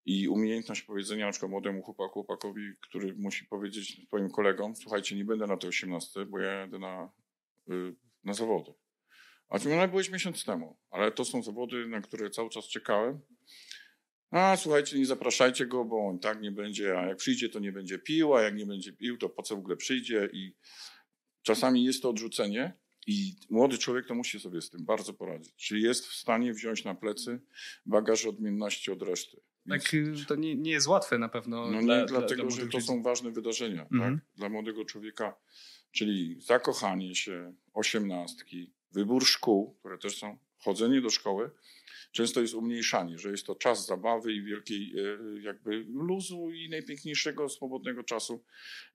i umiejętność powiedzenia na przykład młodemu chłopaku, chłopakowi, który musi powiedzieć swoim kolegom, słuchajcie, nie będę na te 18, bo ja jadę na, y, na zawody. A ty no, byłeś miesiąc temu, ale to są zawody, na które cały czas czekałem. A słuchajcie, nie zapraszajcie go, bo on tak nie będzie, a jak przyjdzie, to nie będzie pił, a jak nie będzie pił, to po co w ogóle przyjdzie i czasami jest to odrzucenie i młody człowiek to musi sobie z tym bardzo poradzić. Czy jest w stanie wziąć na plecy bagaż odmienności od reszty. Tak, y, to nie, nie jest łatwe na pewno. no dla, nie dla- dlatego, dla że to są ważne wydarzenia Mhm. tak? dla młodego człowieka, czyli zakochanie się, osiemnastki, wybór szkół, które też są, chodzenie do szkoły, często jest umniejszanie, że jest to czas zabawy i wielkiej e, jakby luzu i najpiękniejszego, swobodnego czasu.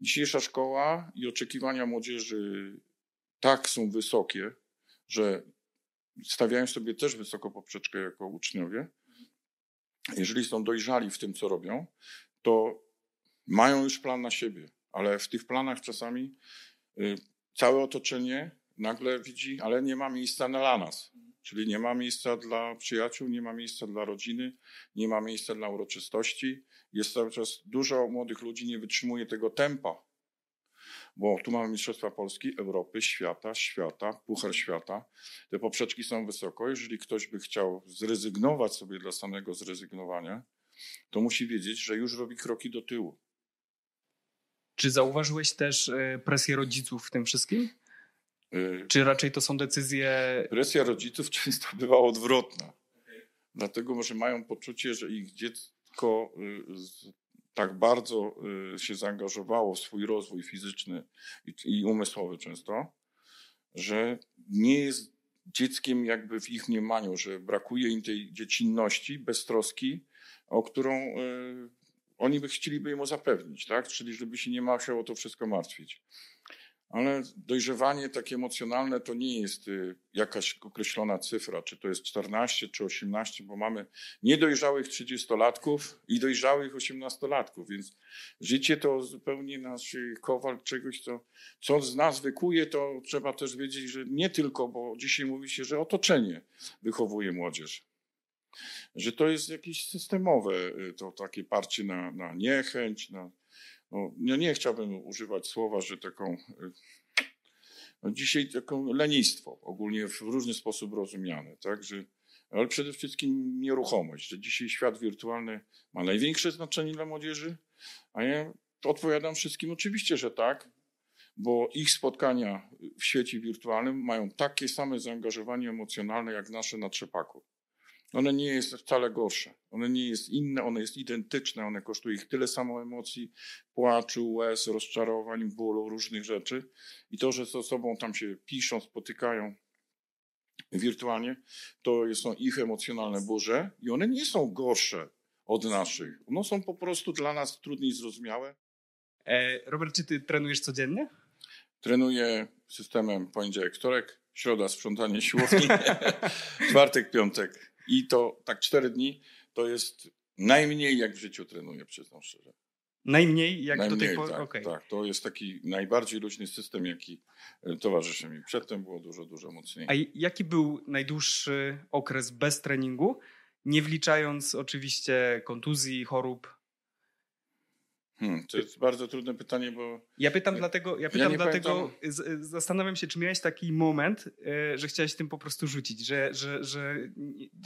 Dzisiejsza szkoła i oczekiwania młodzieży tak są wysokie, że stawiają sobie też wysoko poprzeczkę jako uczniowie. Jeżeli są dojrzali w tym, co robią, to mają już plan na siebie, ale w tych planach czasami y, całe otoczenie nagle widzi, ale nie ma miejsca dla nas. Czyli nie ma miejsca dla przyjaciół, nie ma miejsca dla rodziny, nie ma miejsca dla uroczystości. Jest cały czas dużo młodych ludzi nie wytrzymuje tego tempa, bo tu mamy Mistrzostwa Polski, Europy, świata, świata, Puchar Świata. Te poprzeczki są wysoko. Jeżeli ktoś by chciał zrezygnować sobie dla samego zrezygnowania, to musi wiedzieć, że już robi kroki do tyłu. Czy zauważyłeś też e, presję rodziców w tym wszystkim? Y, Czy raczej to są decyzje. Presja rodziców często [laughs] bywa odwrotna. Dlatego, że mają poczucie, że ich dziecko y, tak bardzo y, się zaangażowało w swój rozwój fizyczny i, i umysłowy często, że nie jest dzieckiem jakby w ich mniemaniu, że brakuje im tej dziecinności, beztroski, o którą y, oni by chcieliby mu zapewnić, tak? Czyli żeby się nie musiał o to wszystko martwić. Ale dojrzewanie takie emocjonalne to nie jest y, jakaś określona cyfra, czy to jest 14 czy 18, bo mamy niedojrzałych 30-latków i dojrzałych 18-latków, więc życie to zupełnie nasz y, kowal czegoś, co, co z nas wykuje, to trzeba też wiedzieć, że nie tylko, bo dzisiaj mówi się, że otoczenie wychowuje młodzież. Że to jest jakieś systemowe, y, to takie parcie na, na niechęć, na, no, nie chciałbym używać słowa, że taką. y, No dzisiaj taką lenistwo, ogólnie w różny sposób rozumiane, tak? Że, ale przede wszystkim nieruchomość, że dzisiaj świat wirtualny ma największe znaczenie dla młodzieży, a ja odpowiadam wszystkim oczywiście, że tak, bo ich spotkania w świecie wirtualnym mają takie same zaangażowanie emocjonalne jak nasze na trzepaku. One nie jest wcale gorsze. One nie jest inne, one jest identyczne, one kosztują ich tyle samo emocji, płaczu, łez, rozczarowań, bólu, różnych rzeczy. I to, że ze sobą tam się piszą, spotykają wirtualnie, to są ich emocjonalne burze i one nie są gorsze od naszych. One są po prostu dla nas trudniej zrozumiałe. E, Robert, czy ty trenujesz codziennie? Trenuję systemem poniedziałek, wtorek, środa sprzątanie siłowni, [laughs] czwartek, piątek. I to tak cztery dni to jest najmniej jak w życiu trenuję, przyznam szczerze. Najmniej jak do najmniej, tej pory. tak, Okej. tak. To jest taki najbardziej luźny system, jaki e, towarzyszy mi. Przedtem było dużo, dużo mocniej. A jaki był najdłuższy okres bez treningu, nie wliczając oczywiście kontuzji, chorób? Hmm, to jest bardzo trudne pytanie, bo Ja pytam dlatego, ja pytam nie dlatego z, zastanawiam się, czy miałeś taki moment, e, że chciałeś tym po prostu rzucić, że, że, że,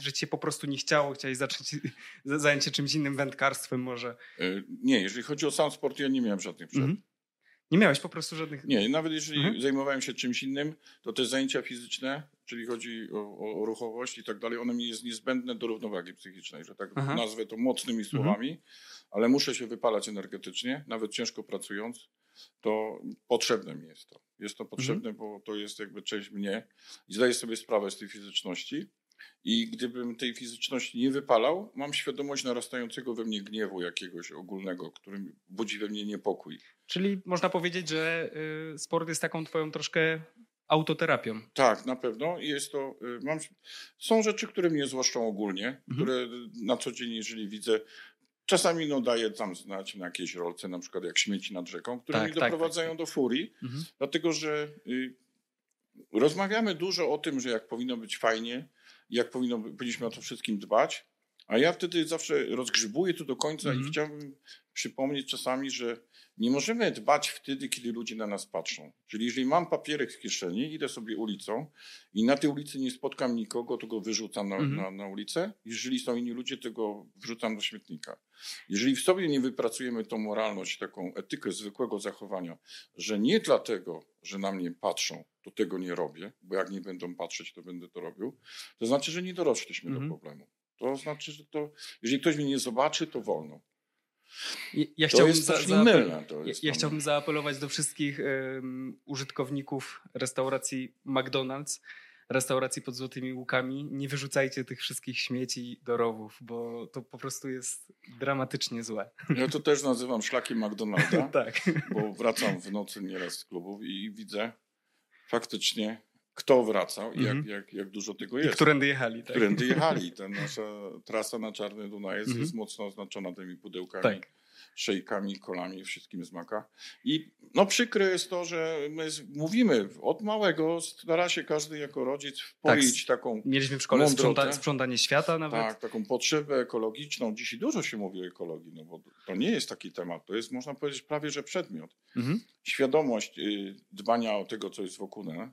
że cię po prostu nie chciało, chciałeś zacząć [laughs] zająć się czymś innym, wędkarstwem może. e, nie, jeżeli chodzi o sam sport, ja nie miałem żadnych przerw. Mhm. Nie miałeś po prostu żadnych... Nie, nawet jeżeli Mhm. zajmowałem się czymś innym, to te zajęcia fizyczne, czyli chodzi o, o, ruchowość i tak dalej, one mi jest niezbędne do równowagi psychicznej, że tak Aha. nazwę to mocnymi słowami, ale muszę się wypalać energetycznie, nawet ciężko pracując, to potrzebne mi jest to. Jest to potrzebne, bo to jest jakby część mnie i zdaję sobie sprawę z tej fizyczności. I gdybym tej fizyczności nie wypalał, mam świadomość narastającego we mnie gniewu jakiegoś ogólnego, który budzi we mnie niepokój. Czyli można powiedzieć, że y, sport jest taką twoją troszkę autoterapią. Tak, na pewno. Jest to, y, mam, są rzeczy, które mnie złoszczą ogólnie, Mhm. które na co dzień, jeżeli widzę, czasami no, daję tam znać na jakiejś rolce, na przykład jak śmieci nad rzeką, które Tak, mi tak, doprowadzają tak, do furii, Mhm. dlatego że y, rozmawiamy dużo o tym, że jak powinno być fajnie, jak powinno, powinniśmy o to wszystkim dbać, a ja wtedy zawsze rozgrzybuję to do końca Mhm. i chciałbym przypomnieć czasami, że nie możemy dbać wtedy, kiedy ludzie na nas patrzą. Czyli jeżeli mam papierek w kieszeni, idę sobie ulicą i na tej ulicy nie spotkam nikogo, to go wyrzucam na, Mhm. na, na ulicę. Jeżeli są inni ludzie, to go wrzucam do śmietnika. Jeżeli w sobie nie wypracujemy tą moralność, taką etykę zwykłego zachowania, że nie dlatego, że na mnie patrzą, to tego nie robię, bo jak nie będą patrzeć, to będę to robił, to znaczy, że nie dorośliśmy Mhm. do problemu. To znaczy, że to, jeżeli ktoś mnie nie zobaczy, to wolno. Ja, ja To jest strasznie mylne. To Ja, ja chciałbym zaapelować do wszystkich em, użytkowników restauracji McDonald's, restauracji pod Złotymi Łukami. Nie wyrzucajcie tych wszystkich śmieci do rowów, bo to po prostu jest dramatycznie złe. Ja to też nazywam szlakiem McDonalda, [laughs] tak. bo wracam w nocy nieraz z klubów i widzę faktycznie, kto wracał i jak, Mhm. jak, jak dużo tego I jest. którędy jechali. Tak? Którędy jechali. Ta nasza trasa na Czarny Dunajec Mhm. jest mocno oznaczona tymi pudełkami, Tak. szejkami, kolami, wszystkim z maka. I no przykre jest to, że my mówimy od małego, stara się każdy jako rodzic wpoić taką Mieliśmy w szkole sprząta, sprzątanie świata nawet. Tak, taką potrzebę ekologiczną. Dzisiaj dużo się mówi o ekologii, no bo to nie jest taki temat. To jest, można powiedzieć, prawie że przedmiot. Mhm. Świadomość y, dbania o tego, co jest wokół nas,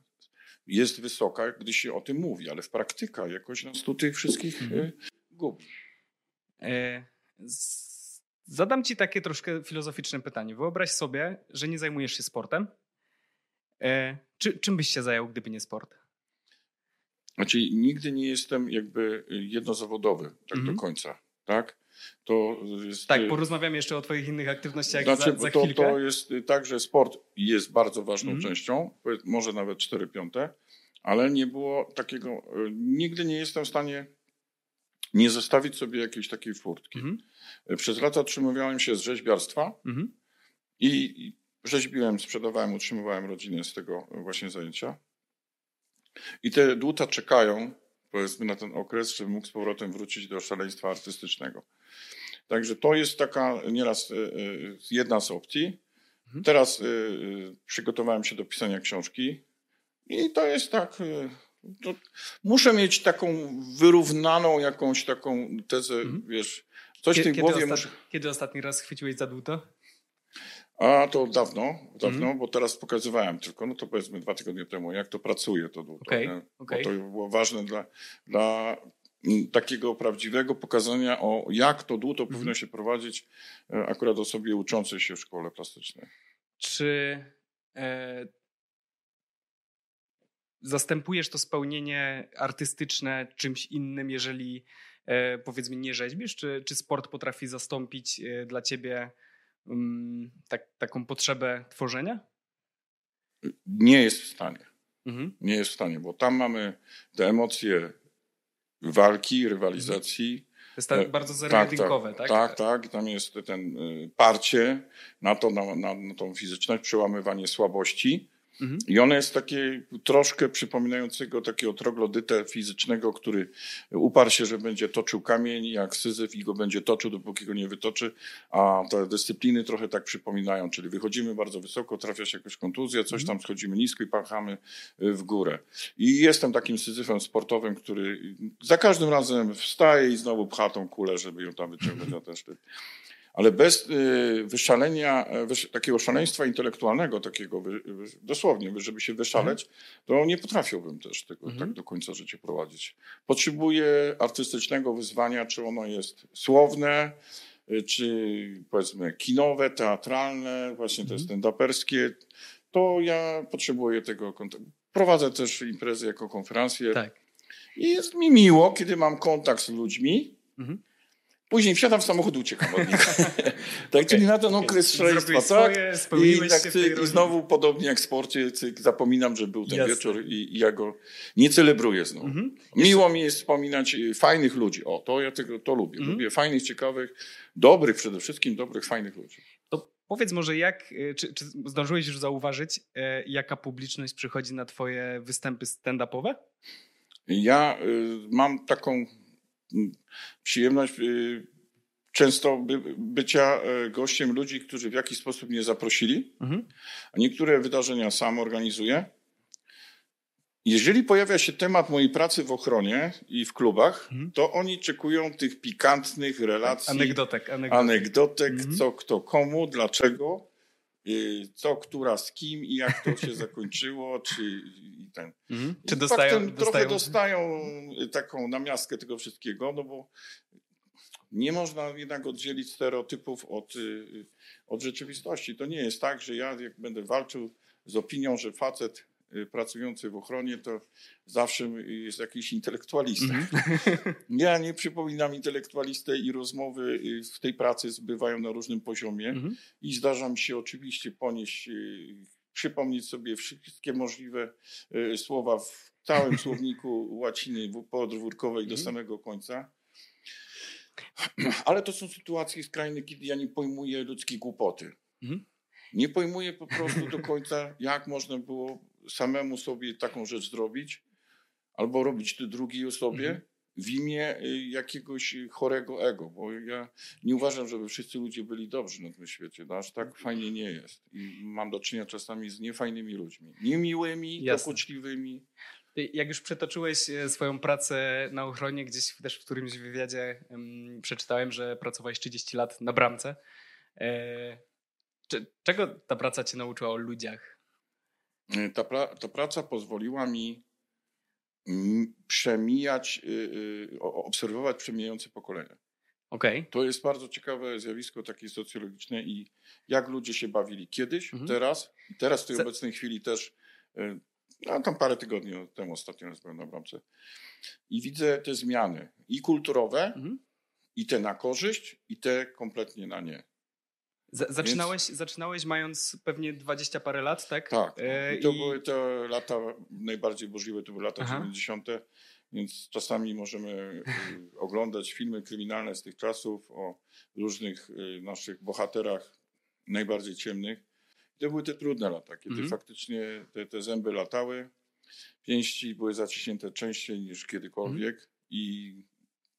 jest wysoka, gdy się o tym mówi, ale w praktyka jakoś nas tu tych wszystkich Mhm. y, gubi. E, Zadam ci takie troszkę filozoficzne pytanie. Wyobraź sobie, że nie zajmujesz się sportem. E, Czy, czym byś się zajął, gdyby nie sport? Znaczy, nigdy nie jestem jakby jednozawodowy tak Mhm. do końca, tak? To jest, Tak, y, porozmawiamy jeszcze o twoich innych aktywnościach Znaczy, za, za to, chwilkę. to jest y, tak, że sport jest bardzo ważną Mhm. częścią, może nawet 4 piąte, ale nie było takiego, y, nigdy nie jestem w stanie nie zostawić sobie jakiejś takiej furtki. Y, Przez lata utrzymywałem się z rzeźbiarstwa i i rzeźbiłem, sprzedawałem, utrzymywałem rodzinę z tego właśnie zajęcia. I te dłuta czekają, powiedzmy, na ten okres, żeby mógł z powrotem wrócić do szaleństwa artystycznego. Także to jest taka nieraz y, y, jedna z opcji. Mhm. Teraz y, przygotowałem się do pisania książki i to jest tak. To muszę mieć taką wyrównaną jakąś taką tezę, Mhm. wiesz, coś w Kie- tej kiedy, głowie ostat- muszę. kiedy ostatni raz chwyciłeś za dłuto? A to dawno, dawno, Mhm. bo teraz pokazywałem tylko, no to powiedzmy dwa tygodnie temu, jak to pracuje to dłuto. Okej, nie? okej. Bo to było ważne dla, dla mm, takiego prawdziwego pokazania, o jak to dłuto Mhm. powinno się prowadzić e, akurat osobie uczącej się w szkole plastycznej. Czy e, zastępujesz to spełnienie artystyczne czymś innym, jeżeli e, powiedzmy nie rzeźbisz? Czy, czy sport potrafi zastąpić e, dla ciebie mm, tak, taką potrzebę tworzenia? Nie jest w stanie. Mhm. Nie jest w stanie, bo tam mamy te emocje walki, rywalizacji. To jest tak E, bardzo zero-jedynkowe, tak? Tak, tak. Tam jest ten y, parcie na to, na, na, na tą fizyczność, przełamywanie słabości. Mhm. I ono jest takie troszkę przypominającego takiego troglodytę fizycznego, który uparł się, że będzie toczył kamień jak syzyf i go będzie toczył, dopóki go nie wytoczy. A te dyscypliny trochę tak przypominają, czyli wychodzimy bardzo wysoko, trafia się jakaś kontuzja, coś tam schodzimy nisko i pachamy y, w górę. I jestem takim syzyfem sportowym, który za każdym razem wstaje i znowu pcha tą kulę, żeby ją tam wyciągnąć na ten szczyt. Ale bez y, wyszalenia, e, takiego szaleństwa intelektualnego, takiego dosłownie, żeby się wyszaleć, to nie potrafiłbym też tego Mhm. tak do końca życia prowadzić. Potrzebuję artystycznego wyzwania, czy ono jest słowne, y, czy powiedzmy kinowe, teatralne, właśnie te stand-uperskie, to ja potrzebuję tego kontaktu. Prowadzę też imprezy jako konferencję Tak. i jest mi miło, kiedy mam kontakt z ludźmi. Mhm. Później wsiadam w samochód i uciekam od nich. [laughs] tak, czyli na ten okres szaleństwa, tak? swoje, I, tak I znowu podobnie jak w sporcie, cyk, zapominam, że był ten Jasne. wieczór i, i ja go nie celebruję znowu. Mhm. Miło mi jest wspominać y, fajnych ludzi. O, to ja tego to lubię. Mhm. Lubię fajnych, ciekawych, dobrych przede wszystkim, dobrych, fajnych ludzi. To powiedz może, jak, y, czy, czy zdążyłeś już zauważyć, e, jaka publiczność przychodzi na twoje występy stand-upowe? Ja y, mam taką przyjemność y, często by, bycia y, gościem ludzi, którzy w jakiś sposób mnie zaprosili, Mhm. niektóre wydarzenia sam organizuję. Jeżeli pojawia się temat mojej pracy w ochronie i w klubach, Mhm. to oni czekują tych pikantnych relacji, Anegdotek, anegdotek. anegdotek, Mhm. co kto komu, dlaczego, co która z kim i jak to się zakończyło, czy i ten. Mhm. Czy dostają, faktem trochę dostają... dostają taką namiastkę tego wszystkiego, no bo nie można jednak oddzielić stereotypów od, y, od rzeczywistości. To nie jest tak, że ja jak będę walczył z opinią, że facet y, pracujący w ochronie to zawsze jest jakiś intelektualista. Mhm. [laughs] Ja nie przypominam intelektualistę i rozmowy y, w tej pracy bywają na różnym poziomie Mhm. i zdarza mi się oczywiście ponieść, y, przypomnieć sobie wszystkie możliwe y, słowa w całym [laughs] słowniku łaciny podwórkowej do Mhm. samego końca. Ale to są sytuacje skrajne, kiedy ja nie pojmuję ludzkiej głupoty. Nie pojmuję po prostu do końca, jak można było samemu sobie taką rzecz zrobić, albo robić to drugiej osobie Mhm. w imię y, jakiegoś chorego ego, bo ja nie uważam, żeby wszyscy ludzie byli dobrzy na tym świecie. No, aż tak fajnie nie jest. I mam do czynienia czasami z niefajnymi ludźmi. Niemiłymi, dokuczliwymi. Ty, Jak już przytoczyłeś e, swoją pracę na ochronie, gdzieś też w którymś wywiadzie em, przeczytałem, że pracowałeś 30 lat na bramce. E, czego ta praca cię nauczyła o ludziach? Y, Ta, pra, ta praca pozwoliła mi przemijać, y, y, obserwować przemijające pokolenia. Okej. To jest bardzo ciekawe zjawisko takie socjologiczne i jak ludzie się bawili kiedyś, Mhm. teraz, teraz w tej obecnej chwili też, no tam parę tygodni temu ostatnio raz byłem na bramce i widzę te zmiany i kulturowe, Mhm. i te na korzyść, i te kompletnie na nie. Za- Zaczynałeś, zaczynałeś mając pewnie 20 parę lat, tak? Tak, E, i to i- były te lata najbardziej burzliwe, to były lata Aha. 90., więc czasami możemy y, [laughs] oglądać filmy kryminalne z tych czasów o różnych y, naszych bohaterach najbardziej ciemnych. To były te trudne lata, kiedy Mhm. faktycznie te, te zęby latały, pięści były zaciśnięte częściej niż kiedykolwiek Mhm. i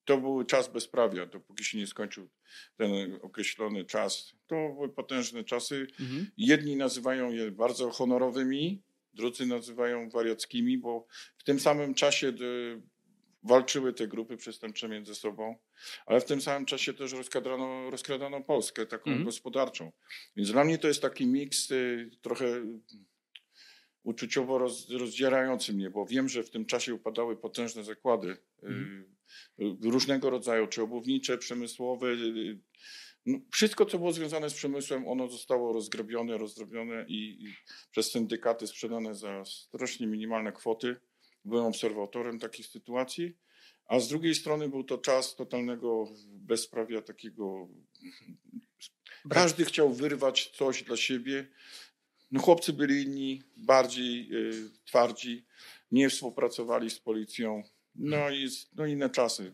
to był czas bezprawia, dopóki się nie skończył ten określony czas. To były potężne czasy, Mhm. Jedni nazywają je bardzo honorowymi, drudzy nazywają wariackimi, bo w tym samym czasie y, walczyły te grupy przestępcze między sobą, ale w tym samym czasie też rozkradano, rozkradano Polskę, taką Mhm. gospodarczą. Więc dla mnie to jest taki miks y, trochę uczuciowo roz, rozdzierający mnie, bo wiem, że w tym czasie upadały potężne zakłady y, Mhm. y, różnego rodzaju, czy obuwnicze, przemysłowe, y, no, wszystko, co było związane z przemysłem, ono zostało rozgrabione, rozdrobione i, i przez syndykaty sprzedane za strasznie minimalne kwoty. Byłem obserwatorem takich sytuacji, a z drugiej strony był to czas totalnego bezprawia takiego. Każdy chciał wyrwać coś dla siebie. No, chłopcy byli inni, bardziej y, twardzi, nie współpracowali z policją. No i no, inne czasy.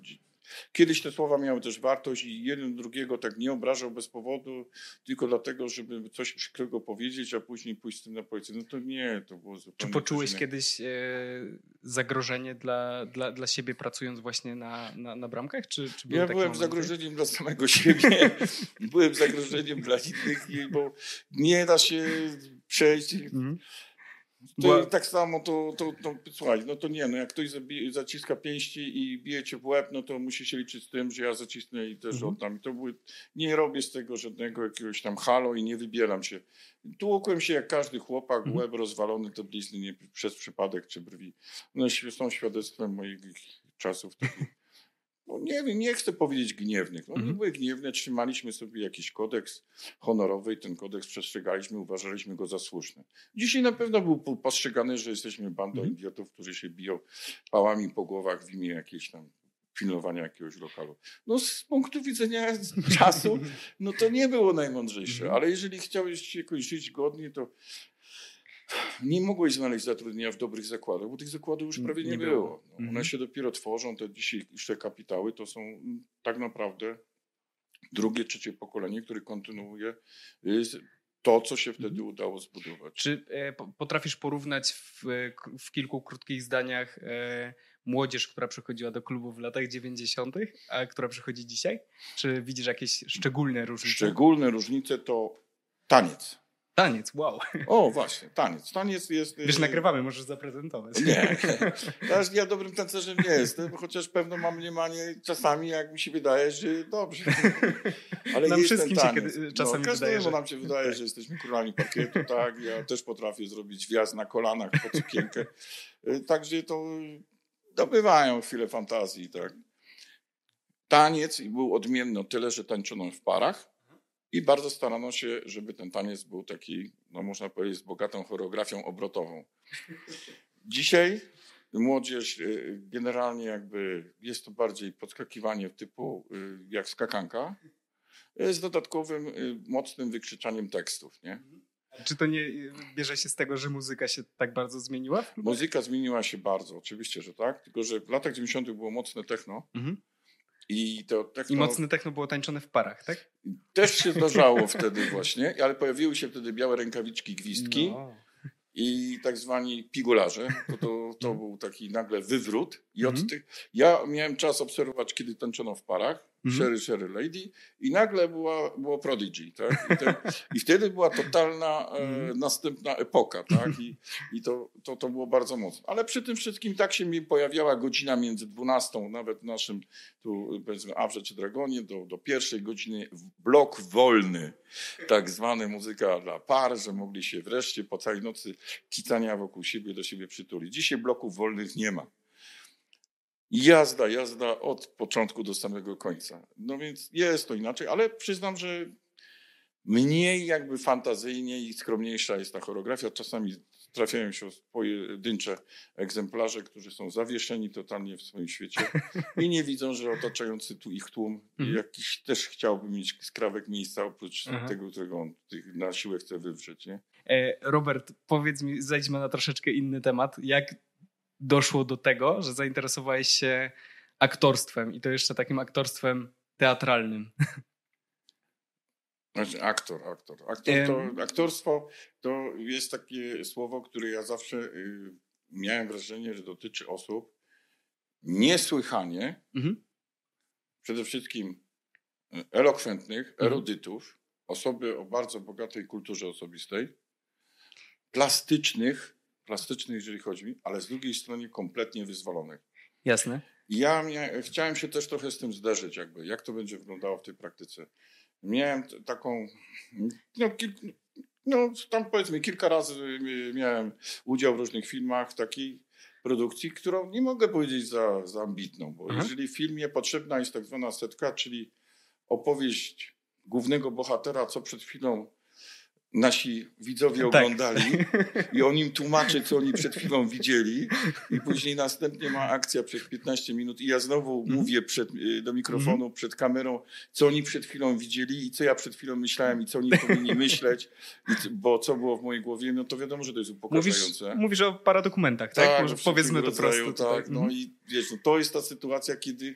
Kiedyś te słowa miały też wartość i jeden drugiego tak nie obrażał bez powodu, tylko dlatego, żeby coś przykrego powiedzieć, a później pójść z tym na policję. No to nie, to było zupełnie Czy poczułeś kiedyś e, zagrożenie dla, dla, dla siebie pracując właśnie na, na, na bramkach? Czy, czy Ja byłem momenty? zagrożeniem dla samego siebie, [laughs] byłem zagrożeniem dla innych, bo nie da się przejść. Mhm. To Była- tak samo to, to, to, słuchaj, no to nie, no jak ktoś zabije, zaciska pięści i bije cię w łeb, no to musi się liczyć z tym, że ja zacisnę i też Mhm. oddam. I to były, nie robię z tego żadnego jakiegoś tam halo i nie wybieram się. Tłukłem się jak każdy chłopak, Mhm. łeb rozwalony, to blizny nie przez przypadek czy brwi. No są świadectwem moich czasów takich. No nie wiem, nie chcę powiedzieć gniewnych. No, Nie Mhm. były gniewne, trzymaliśmy sobie jakiś kodeks honorowy i ten kodeks przestrzegaliśmy, uważaliśmy go za słuszny. Dzisiaj na pewno był po- postrzegany, że jesteśmy bandą Mhm. idiotów, którzy się biją pałami po głowach w imię jakiejś tam pilnowania jakiegoś lokalu. No z punktu widzenia [laughs] czasu, no to nie było najmądrzejsze, Mhm. ale jeżeli chciałeś jakoś żyć godnie, to nie mogłeś znaleźć zatrudnienia w dobrych zakładach, bo tych zakładów już Nie prawie nie, było. było. No, Mhm. One się dopiero tworzą, te dzisiejsze kapitały to są mm, tak naprawdę drugie, trzecie pokolenie, które kontynuuje y, to, co się wtedy Mhm. udało zbudować. Czy e, po- potrafisz porównać w, e, w kilku krótkich zdaniach e, młodzież, która przychodziła do klubu w latach 90., a która przychodzi dzisiaj? Czy widzisz jakieś szczególne różnice? Szczególne różnice to taniec. Taniec, wow. O, właśnie, taniec. Taniec jest... Wiesz, y, nagrywamy, możesz zaprezentować. Nie, Też ja dobrym tancerzem nie jestem, chociaż pewno mam mniemanie czasami, jak mi się wydaje, że dobrze. Ale Nam wszystkim się kiedy- czasami no, wydaje, że- nam się wydaje, że jesteśmy królami parkietu, tak. Ja też potrafię zrobić wjazd na kolanach pod sukienkę. Y, Także to dobywają chwilę fantazji, tak. Taniec był odmienny o tyle, że tańczono w parach i bardzo starano się, żeby ten taniec był taki, no można powiedzieć, z bogatą choreografią obrotową. Dzisiaj młodzież y, generalnie jakby jest to bardziej podskakiwanie typu y, jak skakanka y, z dodatkowym mocnym wykrzyczaniem tekstów. Nie? Czy to nie bierze się z tego, że muzyka się tak bardzo zmieniła? Muzyka zmieniła się bardzo, oczywiście, że tak, tylko że w latach 90. było mocne techno Mhm. I to techno I mocne techno było tańczone w parach, tak? też się zdarzało [laughs] wtedy właśnie, ale pojawiły się wtedy białe rękawiczki, gwizdki. No. i tak zwani pigularze. To, to, to był taki nagle wywrót. I od Mhm. tych, ja miałem czas obserwować, kiedy tańczono w parach, Mhm. Sherry, Sherry Lady i nagle była, było Prodigy. Tak? I, I wtedy była totalna e, Mhm. następna epoka. Tak? I, [laughs] i to, to, to było bardzo mocno. Ale przy tym wszystkim tak się mi pojawiała godzina między 12, nawet w naszym tu powiedzmy Awrze czy Dragonie, do, do pierwszej godziny blok wolny tak zwany muzyka dla par, że mogli się wreszcie po całej nocy kicania wokół siebie do siebie przytulić. Dzisiaj bloków wolnych nie ma. Jazda, jazda od początku do samego końca. No więc jest to inaczej, ale przyznam, że mniej jakby fantazyjnie i skromniejsza jest ta choreografia. Czasami trafiają się pojedyncze egzemplarze, którzy są zawieszeni totalnie w swoim świecie i nie widzą, że otaczający tu ich tłum Mhm. jakiś też chciałby mieć skrawek miejsca oprócz Aha. tego, którego on tych na siłę chce wywrzeć. Nie? E, Robert, powiedz mi, zejdźmy na troszeczkę inny temat. Jak doszło do tego, że zainteresowałeś się aktorstwem i to jeszcze takim aktorstwem teatralnym? Znaczy, aktor, aktor. aktor to, aktorstwo to jest takie słowo, które ja zawsze y, miałem wrażenie, że dotyczy osób niesłychanie, Mhm. przede wszystkim y, elokwentnych, Mhm. erudytów, osoby o bardzo bogatej kulturze osobistej, plastycznych, plastycznych, jeżeli chodzi mi, ale z drugiej strony kompletnie wyzwolonych. Jasne. Ja mia- chciałem się też trochę z tym zderzyć, jakby, jak to będzie wyglądało w tej praktyce. Miałem t- taką, no, no tam powiedzmy kilka razy miałem udział w różnych filmach w takiej produkcji, którą nie mogę powiedzieć za, za ambitną, bo Aha. jeżeli w filmie potrzebna jest tak zwana setka, czyli opowieść głównego bohatera, co przed chwilą nasi widzowie Tak. oglądali i on im tłumaczy, co oni przed chwilą widzieli i później następnie ma akcja przez 15 minut i ja znowu Mhm. mówię przed, y, do mikrofonu, przed kamerą, co oni przed chwilą widzieli i co ja przed chwilą myślałem i co oni powinni [laughs] myśleć, bo co było w mojej głowie, no to wiadomo, że to jest Mówisz, upokarzające. mówisz o paradokumentach, tak? Może coś powiedzmy to rodzaju, prosto. tutaj. Tak, no Mhm. i wiesz, no to jest ta sytuacja, kiedy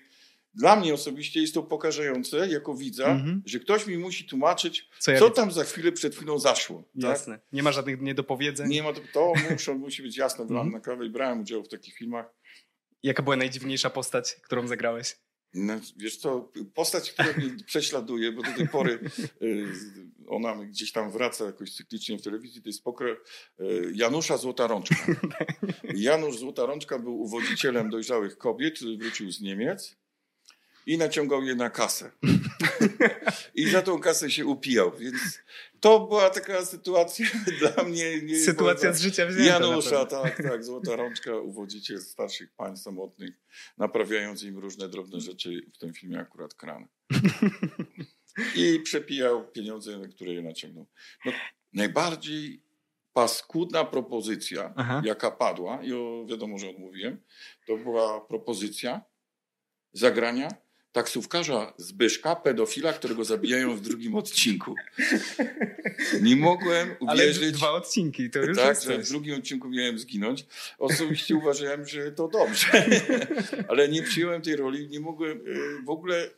dla mnie osobiście jest to upokarzające jako widza, Mhm. że ktoś mi musi tłumaczyć, Co ja co tam za chwilę przed chwilą zaszło. Tak? Jasne. Nie ma żadnych niedopowiedzeń. Nie ma to, to muszą, [laughs] musi być jasne Mhm. na kawę i brałem udział w takich filmach. Jaka była najdziwniejsza postać, którą zagrałeś? No, wiesz co, postać, która mnie [laughs] prześladuje, bo do tej pory y, ona gdzieś tam wraca jakoś cyklicznie w telewizji, to jest pokre y, Janusza Złota Rączka. [laughs] Janusz Złota Rączka był uwodzicielem dojrzałych kobiet, wrócił z Niemiec i naciągał je na kasę. [laughs] I za tą kasę się upijał, więc to była taka sytuacja [laughs] dla mnie. Nie, Sytuacja z życia wzięta. Janusza, tak, tak, złota rączka, uwodziciel starszych pań samotnych, naprawiając im różne drobne rzeczy, w tym filmie akurat kran. [laughs] I przepijał pieniądze, które je naciągnął. No, najbardziej paskudna propozycja, Aha. jaka padła, i o, wiadomo, że odmówiłem, to była propozycja zagrania taksówkarza Zbyszka, pedofila, którego zabijają w drugim odcinku. Nie mogłem Ale uwierzyć, dwa odcinki, to już tak, że w drugim odcinku miałem zginąć. Osobiście [laughs] uważałem, że to dobrze. [laughs] Ale nie przyjąłem tej roli, nie mogłem y, w ogóle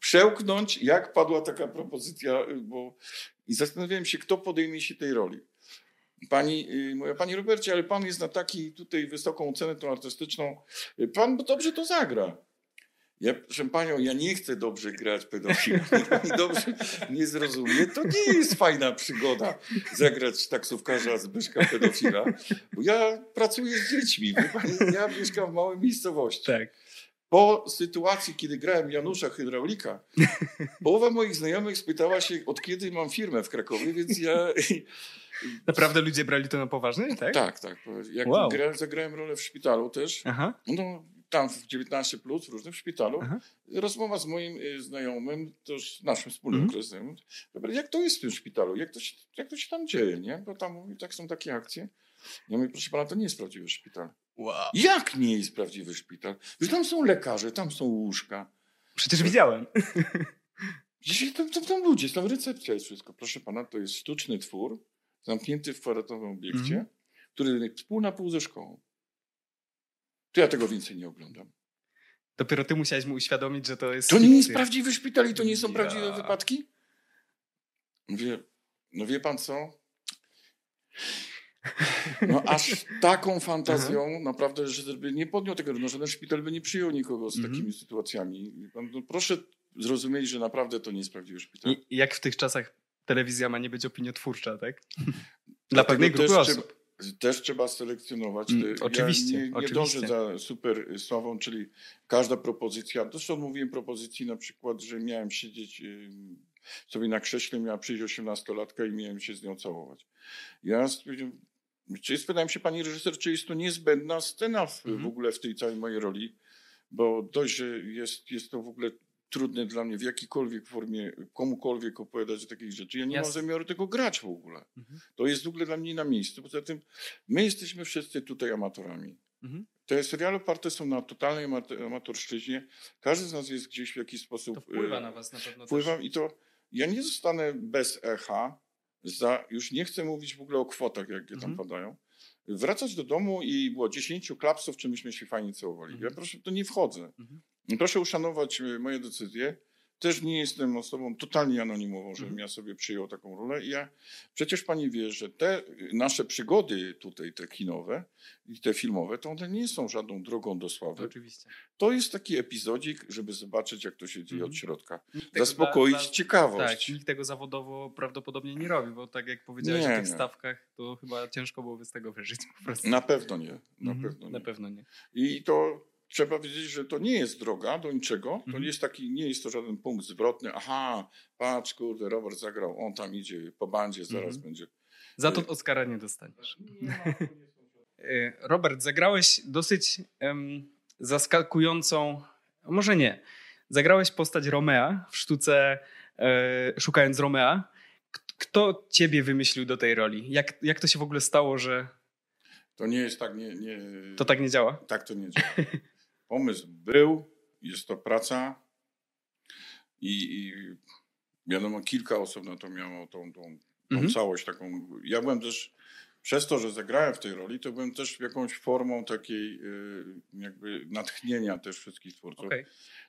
przełknąć, jak padła taka propozycja, y, bo i zastanawiałem się, kto podejmie się tej roli. Pani, y, moja pani Robercie, ale pan jest na taki tutaj wysoką cenę tą artystyczną. Pan dobrze to zagra. Ja, proszę panią, ja nie chcę dobrze grać pedofila. Pani dobrze nie zrozumie. To nie jest fajna przygoda zagrać taksówkarza Zbyszka pedofila. Bo ja pracuję z dziećmi. Pani, ja mieszkam w małej miejscowości. Tak. Po sytuacji, kiedy grałem Janusza Hydraulika, połowa moich znajomych spytała się, od kiedy mam firmę w Krakowie, więc ja... Naprawdę ludzie brali to na poważnie, tak? Tak, tak. Jak Wow. grałem, zagrałem rolę w szpitalu też, Aha. no, tam w 19 plus, w różnym szpitalu. Aha. Rozmowa z moim y, znajomym, też naszym wspólnym Mhm. znajomym. Jak to jest w tym szpitalu? Jak to, się, jak to się tam dzieje? Nie? Bo tam mówi, tak są takie akcje. Ja mówię, proszę pana, to nie jest prawdziwy szpital. Wow. Jak nie jest prawdziwy szpital? Że tam są lekarze, tam są łóżka. Przecież widziałem. [laughs] Dzisiaj tam, tam, tam ludzie, tam recepcja jest wszystko. Proszę pana, to jest sztuczny twór, zamknięty w kwadratowym obiekcie, Mhm. który jest pół na pół ze szkołą. To ja tego więcej nie oglądam. Dopiero ty musiałeś mu uświadomić, że to jest To nie jest prawdziwy szpital i to nie są Ja. prawdziwe wypadki? Wie, no wie pan co? No aż [laughs] taką fantazją naprawdę, że by nie podjął tego, no żaden szpital by nie przyjął nikogo z Mhm. takimi sytuacjami. No proszę zrozumieć, że naprawdę to nie jest prawdziwy szpital. I jak w tych czasach telewizja ma nie być opiniotwórcza, tak? [laughs] Dla pewnej grupy osób. Też trzeba selekcjonować. Mm, Te- oczywiście, Ja nie, nie oczywiście. dążę za super sławą, czyli każda propozycja. Zresztą mówiłem propozycji na przykład, że miałem siedzieć sobie na krześle, miała przyjść 18-latka i miałem się z nią całować. Ja stwierdziłem, czy spytałem się pani reżyser, czy jest to niezbędna scena w, Mhm. w ogóle w tej całej mojej roli, bo dość, że jest, jest to w ogóle trudne dla mnie w jakiejkolwiek formie komukolwiek opowiadać o takich rzeczy. Ja nie mam Jasne. zamiaru tego grać w ogóle. Mhm. To jest w ogóle dla mnie na miejscu. Poza tym my jesteśmy wszyscy tutaj amatorami. Mhm. Te seriale oparte są na totalnej amator- amatorszczyźnie. Każdy z nas jest gdzieś w jakiś sposób... To wpływa e, na was na pewno Wpływam i to ja nie zostanę bez echa. Za, już nie chcę mówić w ogóle o kwotach, jakie tam Mhm. padają. Wracać do domu i było 10 klapsów, czy myśmy się fajnie całowali. Mhm. Ja proszę, to nie wchodzę. Mhm. Proszę uszanować e, moje decyzje. Też nie jestem osobą totalnie anonimową, żebym Mhm. ja sobie przyjął taką rolę. I ja, przecież pani wie, że te nasze przygody tutaj, te kinowe i te filmowe, to one nie są żadną drogą do sławy. oczywiście. To jest taki epizodzik, żeby zobaczyć, jak to się dzieje Mhm. od środka. Nikt Zaspokoić dla- dla- ciekawość. Tak, nikt tego zawodowo prawdopodobnie nie robi, bo tak jak powiedziałeś Nie, o tych nie. stawkach, to chyba ciężko byłoby z tego wyżyć po prostu. Na pewno nie. Na Mhm, pewno na nie. pewno nie. I to trzeba wiedzieć, że to nie jest droga do niczego. To Mhm. nie jest taki, nie jest to żaden punkt zwrotny. Aha, patrz, kurde, Robert zagrał, on tam idzie po bandzie, zaraz Mhm. będzie. Za to Oscara nie dostaniesz. [laughs] Y, Robert, zagrałeś dosyć em, zaskakującą, może nie, zagrałeś postać Romea w sztuce e, Szukając Romea. Kto ciebie wymyślił do tej roli? Jak, jak to się w ogóle stało, że To nie jest tak, nie, nie, to tak nie działa? tak to nie działa. [laughs] Pomysł był, jest to praca i, i wiadomo, kilka osób na to miało tą, tą, tą Mhm. całość taką. Ja byłem też, przez to, że zagrałem w tej roli, to byłem też jakąś formą takiej y, jakby natchnienia też wszystkich twórców. Okej.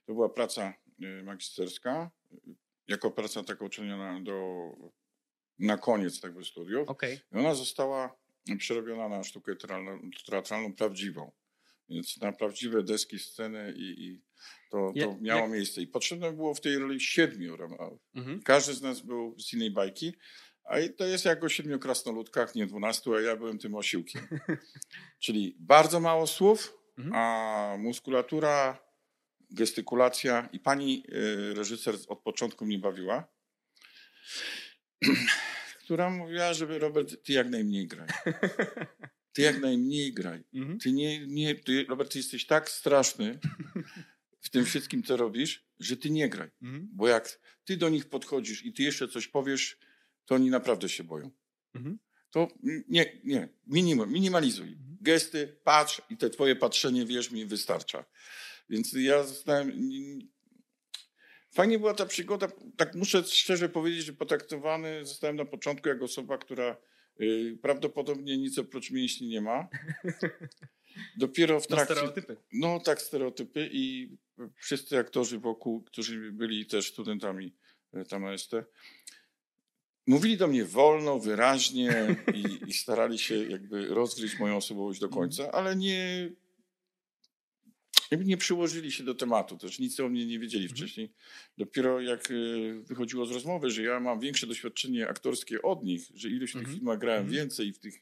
To była praca y, magisterska, jako praca taka uczyniona do, na koniec tego studiów. Okej. I ona została przerobiona na sztukę teatralną, teatralną prawdziwą. Więc na prawdziwe deski, sceny i, i to, to miało jak- miejsce. I potrzebne było w tej roli siedmiu. Mhm. Każdy z nas był z innej bajki, a to jest jak o siedmiu krasnoludkach, nie dwunastu, a ja byłem tym osiłkiem. [laughs] Czyli bardzo mało słów, Mhm. a muskulatura gestykulacja i pani e, reżyser od początku mnie bawiła, [clears throat] która mówiła, żeby Robert, ty jak najmniej graj. [laughs] Ty jak najmniej graj. Mhm. Ty nie, nie, ty, Robert, ty jesteś tak straszny w tym wszystkim, co robisz, że ty nie graj. Mhm. Bo jak ty do nich podchodzisz i ty jeszcze coś powiesz, to oni naprawdę się boją. Mhm. To nie, nie, minim, minimalizuj. Gesty, patrz i te twoje patrzenie, wierz mi, wystarcza. Więc ja zostałem... Fajnie była ta przygoda. Tak muszę szczerze powiedzieć, że potraktowany zostałem na początku jako osoba, która prawdopodobnie nic oprócz mięśni nie ma. Dopiero w No, trakcie... stereotypy. No tak, stereotypy i wszyscy aktorzy wokół, którzy byli też studentami e, tam AST, mówili do mnie wolno, wyraźnie i, i starali się jakby rozgryźć moją osobowość do końca, ale nie, jakby nie przyłożyli się do tematu, też nic o mnie nie wiedzieli Mhm. wcześniej. Dopiero jak e, wychodziło z rozmowy, że ja mam większe doświadczenie aktorskie od nich, że ilość tych Mhm. filmach grałem Mhm. więcej w tych,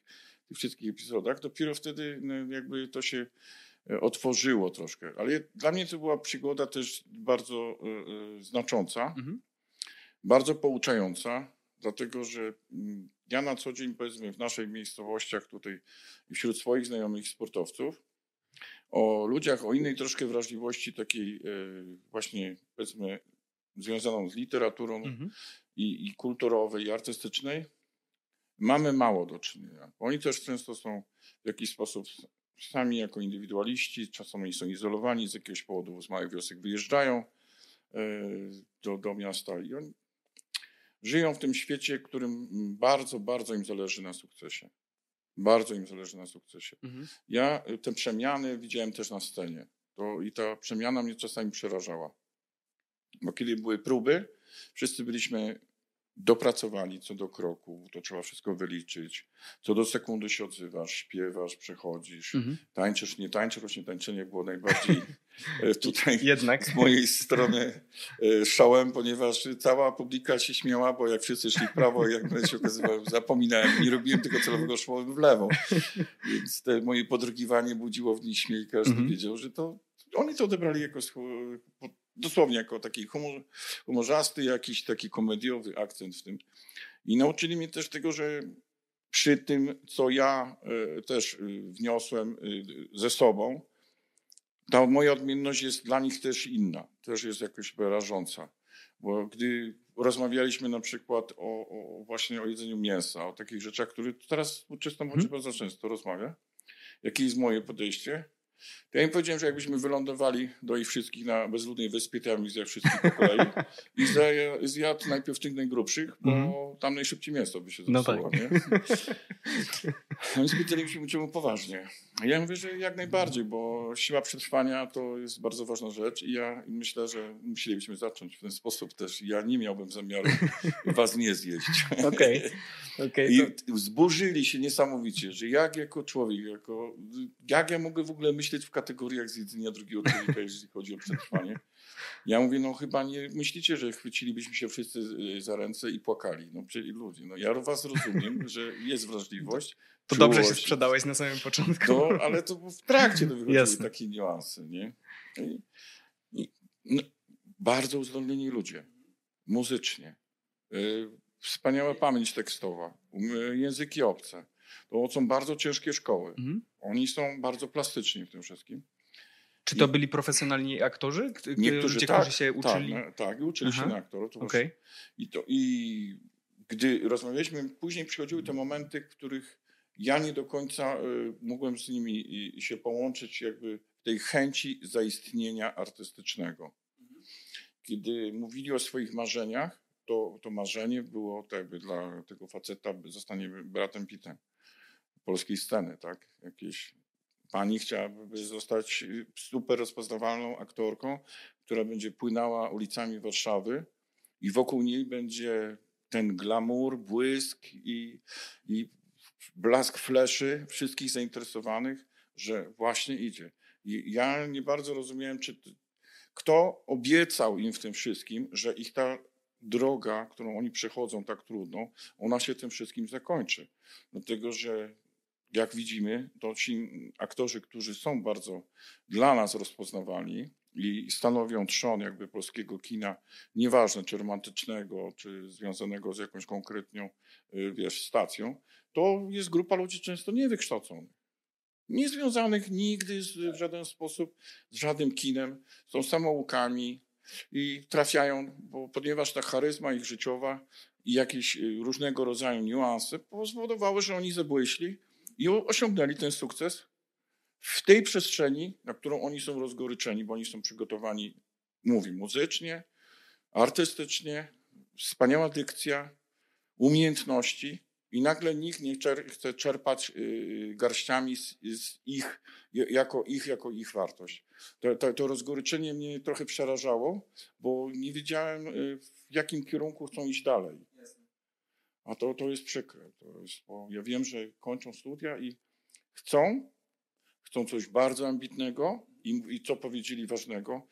tych wszystkich epizodach, dopiero wtedy no, jakby to się e, otworzyło troszkę. Ale dla mnie to była przygoda też bardzo e, e, znacząca, Mhm. bardzo pouczająca, dlatego że mm, ja na co dzień, powiedzmy, w naszych miejscowościach tutaj wśród swoich znajomych sportowców, o ludziach o innej troszkę wrażliwości, takiej e, właśnie, powiedzmy, związaną z literaturą Mhm. i, i kulturowej, i artystycznej, mamy mało do czynienia. Oni też często są w jakiś sposób sami jako indywidualiści, czasami są izolowani z jakiegoś powodu, z małych wiosek wyjeżdżają e, do, do miasta i oni żyją w tym świecie, którym bardzo, bardzo im zależy na sukcesie. Bardzo im zależy na sukcesie. Mhm. Ja y, te przemiany widziałem też na scenie. To, I ta przemiana mnie czasami przerażała. Bo kiedy były próby, wszyscy byliśmy dopracowani co do kroku, to trzeba wszystko wyliczyć. Co do sekundy się odzywasz, śpiewasz, przechodzisz, Mhm. tańczysz, nie tańczysz. Właśnie tańczenie było najbardziej [laughs] e, tutaj Jednak. z mojej strony e, szałem, ponieważ cała publika się śmiała, bo jak wszyscy szli w prawo, jak się okazywał, zapominałem, nie robiłem tego celowego, szło w lewo. Więc te moje podrugiwanie budziło w nich śmiech, każdy Mhm. wiedział, że to, oni to odebrali jako, dosłownie jako taki humor, humorzasty, jakiś taki komediowy akcent w tym. I nauczyli mnie też tego, że przy tym, co ja e, też e, wniosłem e, ze sobą, ta moja odmienność jest dla nich też inna, też jest jakoś rażąca. Bo gdy rozmawialiśmy na przykład o, o właśnie o jedzeniu mięsa, o takich rzeczach, które teraz młodzież Mhm. bardzo często rozmawia, jakie jest moje podejście, to ja im powiedziałem, że jakbyśmy wylądowali do ich wszystkich na bezludnej wyspie, to ja bym ich zjadł wszystkich po kolei i zja- zjadł najpierw tych najgrubszych, bo Mhm. tam najszybciej mięso by się No zepsuło. nie? [laughs] No i spytaliśmy czemu poważnie. Ja mówię, że jak najbardziej, bo siła przetrwania to jest bardzo ważna rzecz i ja myślę, że musielibyśmy zacząć w ten sposób też. Ja nie miałbym zamiaru [laughs] was nie zjeść. Okej. Okej, I to- zburzyli się niesamowicie, że jak jako człowiek, jako, jak ja mogę w ogóle myśleć w kategoriach zjedzenia drugiego człowieka, jeżeli chodzi o przetrwanie. Ja mówię, no chyba nie myślicie, że chwycilibyśmy się wszyscy y, za ręce i płakali. No przecież ludzie, no ja was rozumiem, że jest wrażliwość. To dobrze się czułość. sprzedałeś na samym początku. No, ale to w trakcie to wychodziły takie niuanse, nie? I, i, no, bardzo uzdolnieni ludzie, muzycznie. Y, wspaniała pamięć tekstowa, um, języki obce. To są bardzo ciężkie szkoły. Mhm. Oni są bardzo plastyczni w tym wszystkim. Czy to byli profesjonalni aktorzy? Niektórzy ludzie, tak, którzy się uczyli? Tak, no, tak i uczyli Aha. się na aktorów. To właśnie- I, to, I gdy rozmawialiśmy, później przychodziły te momenty, w których ja nie do końca y, mogłem z nimi się połączyć jakby w tej chęci zaistnienia artystycznego. Kiedy mówili o swoich marzeniach, to, to marzenie było jakby dla tego faceta by zostanie bratem Pittem polskiej sceny, tak? Jakieś pani chciałaby zostać super rozpoznawalną aktorką, która będzie płynęła ulicami Warszawy i wokół niej będzie ten glamour, błysk i, i blask fleszy wszystkich zainteresowanych, że właśnie idzie. I ja nie bardzo rozumiałem, czy kto obiecał im w tym wszystkim, że ich ta droga, którą oni przechodzą tak trudno, ona się tym wszystkim zakończy. Dlatego, że jak widzimy, to ci aktorzy, którzy są bardzo dla nas rozpoznawalni i stanowią trzon jakby polskiego kina, nieważne czy romantycznego, czy związanego z jakąś konkretną, y, wiesz, stacją, to jest grupa ludzi często niewykształconych. Niezwiązanych nigdy z, w żaden sposób z żadnym kinem, są samoukami i trafiają, bo ponieważ ta charyzma ich życiowa i jakieś y, różnego rodzaju niuanse spowodowały, że oni zabłyśli i osiągnęli ten sukces w tej przestrzeni, na którą oni są rozgoryczeni, bo oni są przygotowani, mówi, muzycznie, artystycznie, wspaniała dykcja, umiejętności i nagle nikt nie czer chce czerpać y, garściami z, z, ich, jako ich, jako ich wartość. To, to, to, rozgoryczenie mnie trochę przerażało, bo nie wiedziałem, y, w jakim kierunku chcą iść dalej. A to, to jest przykre. To jest, bo ja wiem, że kończą studia i chcą, chcą coś bardzo ambitnego i, i co powiedzieli ważnego.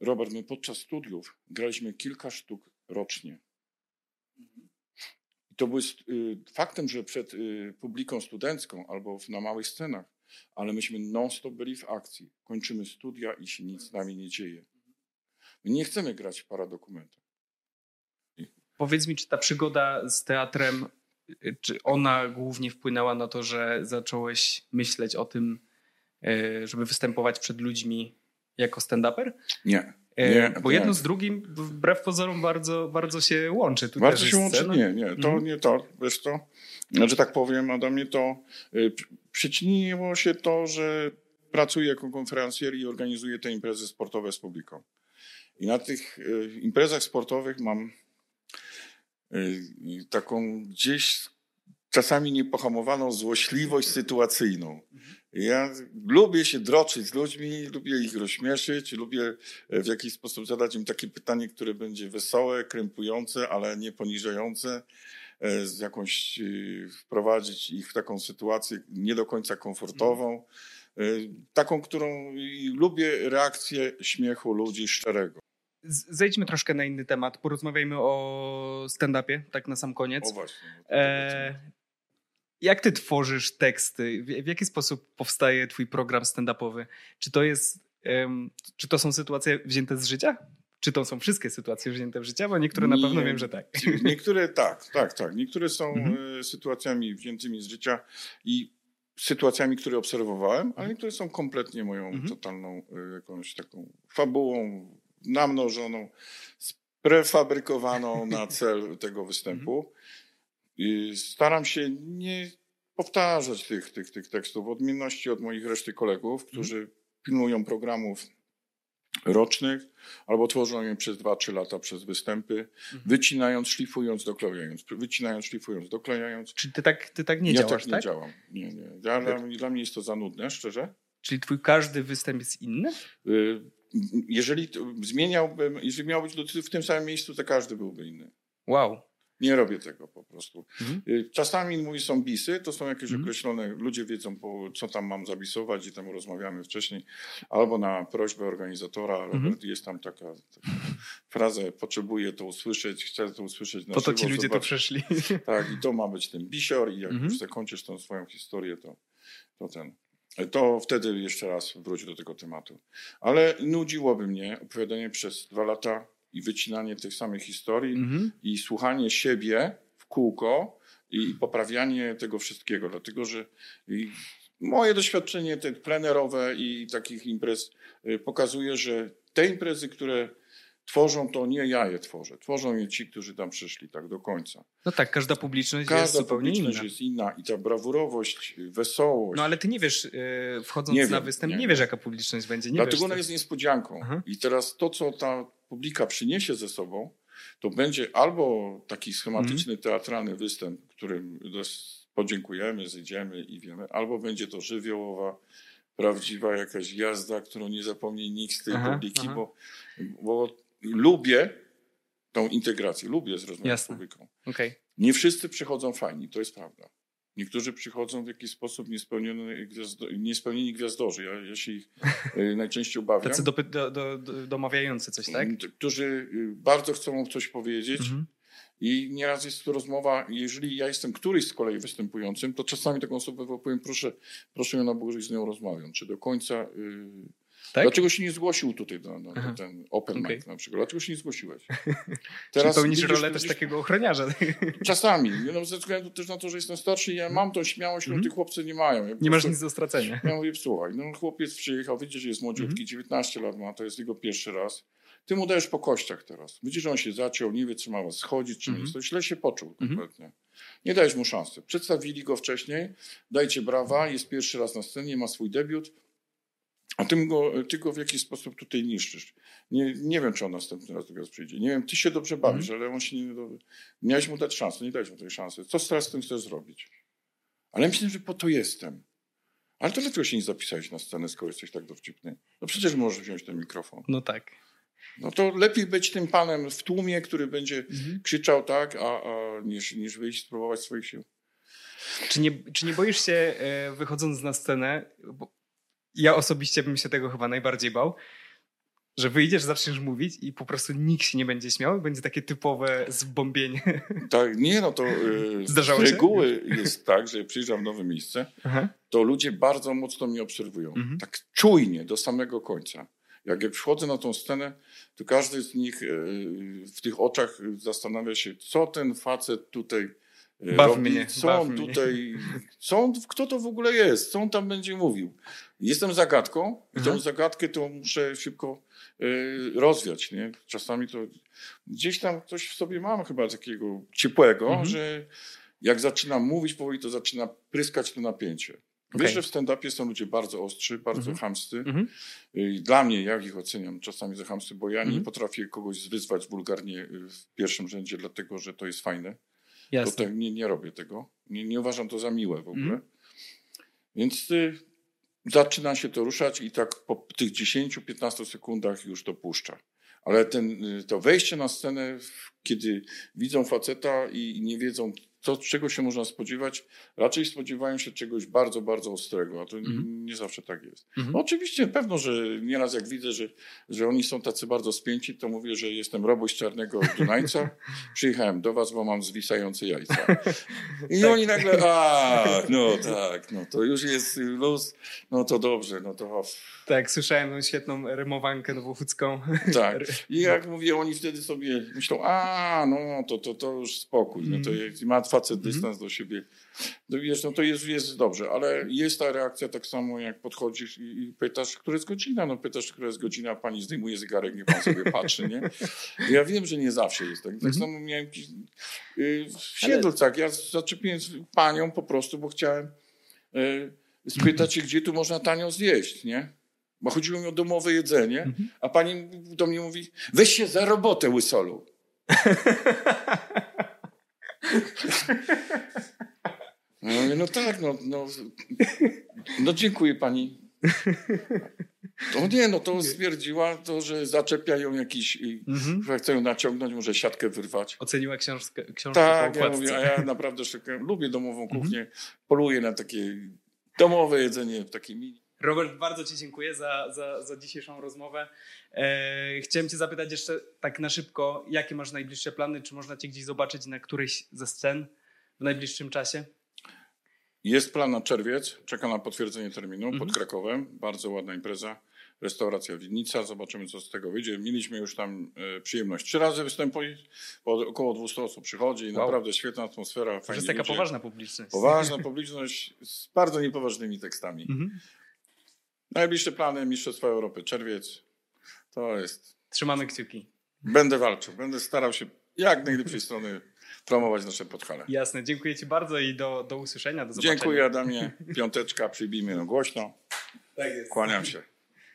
Robert, my podczas studiów graliśmy kilka sztuk rocznie. To był y, faktem, że przed y, publiką studencką albo na małych scenach, ale myśmy non-stop byli w akcji. Kończymy studia i się nic z nami nie dzieje. My nie chcemy grać w paradokumentach. Powiedz mi, czy ta przygoda z teatrem, y, czy ona głównie wpłynęła na to, że zacząłeś myśleć o tym, żeby występować przed ludźmi jako stand-uper? Nie. Y, nie Bo jedno z drugim, wbrew pozorom, bardzo, bardzo się łączy. Tu bardzo się łączy? Nie, nie. To mhm. nie to. Wiesz to, że tak powiem, Adamie, to przyczyniło się to, że pracuję jako konferencjer i organizuję te imprezy sportowe z publiką. I na tych imprezach sportowych mam Y, taką gdzieś czasami niepohamowaną złośliwość sytuacyjną. Ja lubię się droczyć z ludźmi, lubię ich rozśmieszyć, lubię w jakiś sposób zadać im takie pytanie, które będzie wesołe, krępujące, ale nie poniżające, e, z jakąś y, wprowadzić ich w taką sytuację nie do końca komfortową, e, taką, którą lubię reakcję śmiechu ludzi szczerego. Zejdźmy troszkę na inny temat. Porozmawiajmy o stand-upie, tak na sam koniec. O właśnie. E, jak ty tworzysz teksty? W, w, jaki sposób powstaje twój program stand-upowy? Czy to jest, um, czy to są sytuacje wzięte z życia? Czy to są wszystkie sytuacje wzięte w życia? Bo niektóre Nie, na pewno wiem, że tak. Niektóre [laughs] tak, tak, tak. Niektóre są mhm. E, sytuacjami wziętymi z życia i sytuacjami, które obserwowałem, ale mhm. niektóre są kompletnie moją mhm. totalną e, jakąś taką fabułą, namnożoną, prefabrykowaną na [laughs] cel tego występu. I staram się nie powtarzać tych, tych, tych tekstów, w odmienności od moich reszty kolegów, którzy pilnują programów rocznych albo tworzą je przez 2-3 lata przez występy, mhm. wycinając, szlifując, doklejając, wycinając, szlifując, doklejając. Czy ty tak, ty tak nie ja działasz, tak? nie działam. Nie, nie. Ja, dla, dla mnie jest to za nudne, szczerze. Czyli twój każdy występ jest inny? Y jeżeli zmieniałbym, jeżeli miał być w tym samym miejscu, to każdy byłby inny. Wow. Nie robię tego po prostu. Mhm. Y, czasami mój są bisy, to są jakieś mhm. określone, ludzie wiedzą, co tam mam zabisować i tam rozmawiamy wcześniej, albo na prośbę organizatora, mhm. jest tam taka, taka fraza, potrzebuję to usłyszeć, chcę to usłyszeć na Po to ci ludzie zobaczyć. to przeszli. [laughs] Tak, i to ma być ten bisior i jak mhm. już zakończysz tą swoją historię, to, to ten to wtedy jeszcze raz wróć do tego tematu. Ale nudziłoby mnie opowiadanie przez dwa lata i wycinanie tych samych historii mhm. i słuchanie siebie w kółko i poprawianie tego wszystkiego, dlatego że moje doświadczenie te plenerowe i takich imprez y, pokazuje, że te imprezy, które tworzą to nie ja je tworzę. Tworzą je ci, którzy tam przyszli tak do końca. No tak, każda publiczność każda jest zupełnie publiczność inna. jest inna i ta brawurowość, wesołość. No ale ty nie wiesz, e, wchodząc nie na wiem, występ, nie, nie, wiesz jaka publiczność będzie. Nie Dlatego wiesz, ona jest niespodzianką. Aha. I teraz to, co ta publika przyniesie ze sobą, to będzie albo taki schematyczny, mhm. teatralny występ, którym podziękujemy, zejdziemy i wiemy, albo będzie to żywiołowa, prawdziwa jakaś jazda, którą nie zapomni nikt z tej aha, publiki, aha. Bo, bo lubię tą integrację, lubię zrozumieć z publiką. Okay. Nie wszyscy przychodzą fajni, to jest prawda. Niektórzy przychodzą w jakiś sposób niespełniony, gwiazdo, niespełnieni gwiazdorzy. Ja, ja się ich e, najczęściej obawiam. Tacy do, do, do, domawiający coś, tak? Którzy y, bardzo chcą coś powiedzieć. Mhm. I nieraz jest to rozmowa, jeżeli ja jestem któryś z kolei występującym, to czasami taką osobę powiem, proszę, proszę ją na z nią rozmawiam. Czy do końca y, Tak? Dlaczego się nie zgłosił tutaj do, do, do ten open Okej. mic na przykład? Dlaczego się nie zgłosiłeś? [laughs] Teraz Czyli pełnisz rolę też takiego ochroniarza. [laughs] Czasami. No, ze względu też na to, że jestem starszy, ja mam tą śmiałość, którą Mhm. tych chłopcy nie mają. Ja Nie masz nic do stracenia. Ja mówię, słuchaj, no chłopiec przyjechał, widzisz, że jest młodziutki, Mhm. 19 lat ma, to jest jego pierwszy raz. Ty mu dajesz po kościach teraz. Widzisz, że on się zaciął, nie wie, czy ma was schodzić, czy Mhm. nie. To źle się poczuł Mhm. kompletnie. Nie dajesz mu szansy. Przedstawili go wcześniej, dajcie brawa, jest pierwszy raz na scenie, ma swój debiut, a ty go, ty go w jakiś sposób tutaj niszczysz. Nie, nie wiem, czy on następny raz do nas przyjdzie. Nie wiem, ty się dobrze bawisz, Mhm. ale on się nie... do- Miałeś mu dać szansę, nie dałeś mu tej szansy. Co teraz z tym chcesz zrobić? Ale myślę, że po to jestem. Ale to dlaczego się nie zapisałeś na scenę, skoro jesteś tak dowcipny? No przecież możesz wziąć ten mikrofon. No tak. No to lepiej być tym panem w tłumie, który będzie Mhm. krzyczał tak, a, a niż, niż wyjść spróbować swoich sił. Czy nie, czy nie boisz się, e, wychodząc na scenę, bo ja osobiście bym się tego chyba najbardziej bał, że wyjdziesz, zaczniesz mówić i po prostu nikt się nie będzie śmiał, będzie takie typowe zbombienie. [laughs] Tak, nie, no to yy, Zdarzało z się? reguły jest tak, że przyjeżdżam w nowe miejsce, Aha. to ludzie bardzo mocno mnie obserwują. Mhm. Tak czujnie, do samego końca. Jak, jak wchodzę na tą scenę, to każdy z nich e, w tych oczach zastanawia się, co ten facet tutaj Baw robi, mnie, co baw on mnie. tutaj, co on, kto to w ogóle jest, co on tam będzie mówił. Jestem zagadką i tą Mhm. zagadkę to muszę szybko e, rozwiać. Nie? Czasami to gdzieś tam ktoś w sobie mam chyba takiego ciepłego, Mhm. że jak zaczynam mówić powoli, to zaczyna pryskać to napięcie. Okej. Wiesz, że w stand-upie są ludzie bardzo ostrzy, bardzo Mhm. chamsty. Mhm. I Dla mnie, jak ich oceniam czasami za chamsty, bo ja nie Mhm. potrafię kogoś wyzwać wulgarnie y, w pierwszym rzędzie, dlatego że to jest fajne. To Jasne. tak, nie, nie robię tego. Nie, nie uważam to za miłe w ogóle. Mhm. Więc y, zaczyna się to ruszać i tak po tych 10-15 sekundach już to puszcza. Ale ten, y, to wejście na scenę, kiedy widzą faceta i nie wiedzą, co, czego się można spodziewać, raczej spodziewają się czegoś bardzo, bardzo ostrego, a to Mhm. nie zawsze tak jest. Mhm. No oczywiście, pewno, że nieraz jak widzę, że, że oni są tacy bardzo spięci, to mówię, że jestem Robuś z Czarnego Dunajca, [laughs] przyjechałem do was, bo mam zwisające jajca. [laughs] I Tak. oni nagle, a, [laughs] no tak, no to już jest luz, no to dobrze, no to Tak, słyszałem tą świetną rymowankę nowochódzką. tak. I jak mówię, oni wtedy sobie myślą, a, no to, to, to już spokój, no to Mhm. jest, ma facet dystans do siebie. No wiesz, no to jest, jest dobrze, ale jest ta reakcja tak samo, jak podchodzisz i, i pytasz, która jest godzina, no pytasz, która jest godzina, pani zdejmuje zegarek, nie pan sobie patrzy, nie? Ja wiem, że nie zawsze jest tak. Tak Mhm. samo miałem jakiś, y, w Siedlcach, ja zaczepiłem z panią po prostu, bo chciałem y, spytać się, gdzie tu można tanio zjeść, nie? Bo chodziło mi o domowe jedzenie, Mhm. a pani do mnie mówi, weź się za robotę, łysolu. [laughs] No, no tak, no, no, no dziękuję pani. To nie, no to stwierdziła to, że zaczepiają jakiś, Mhm. że chcą naciągnąć, może siatkę wyrwać. Oceniła książkę, książkę Tak, ja mówię, a ja naprawdę szczekam, lubię domową Mhm. kuchnię, poluję na takie domowe jedzenie w takiej mini. Robert, bardzo Ci dziękuję za, za, za dzisiejszą rozmowę. E, chciałem Cię zapytać jeszcze tak na szybko, jakie masz najbliższe plany? Czy można Cię gdzieś zobaczyć na którejś ze scen w najbliższym czasie? Jest plan na czerwiec, czeka na potwierdzenie terminu Mhm. pod Krakowem. Bardzo ładna impreza. Restauracja Winnica, zobaczymy co z tego wyjdzie. Mieliśmy już tam e, przyjemność. Trzy razy występuję, po około 200 osób przychodzi i Wow. naprawdę świetna atmosfera. To jest taka ludzie. poważna publiczność. Poważna publiczność z bardzo niepoważnymi tekstami. Mhm. Najbliższe plany Mistrzostwa Europy, czerwiec. To jest. Trzymamy kciuki. Będę walczył, będę starał się jak najlepszej strony promować nasze podhale. Jasne, dziękuję Ci bardzo i do, do usłyszenia, do zobaczenia. Dziękuję Adamie. Piąteczka, przybijmy no głośno. Tak jest. Kłaniam się.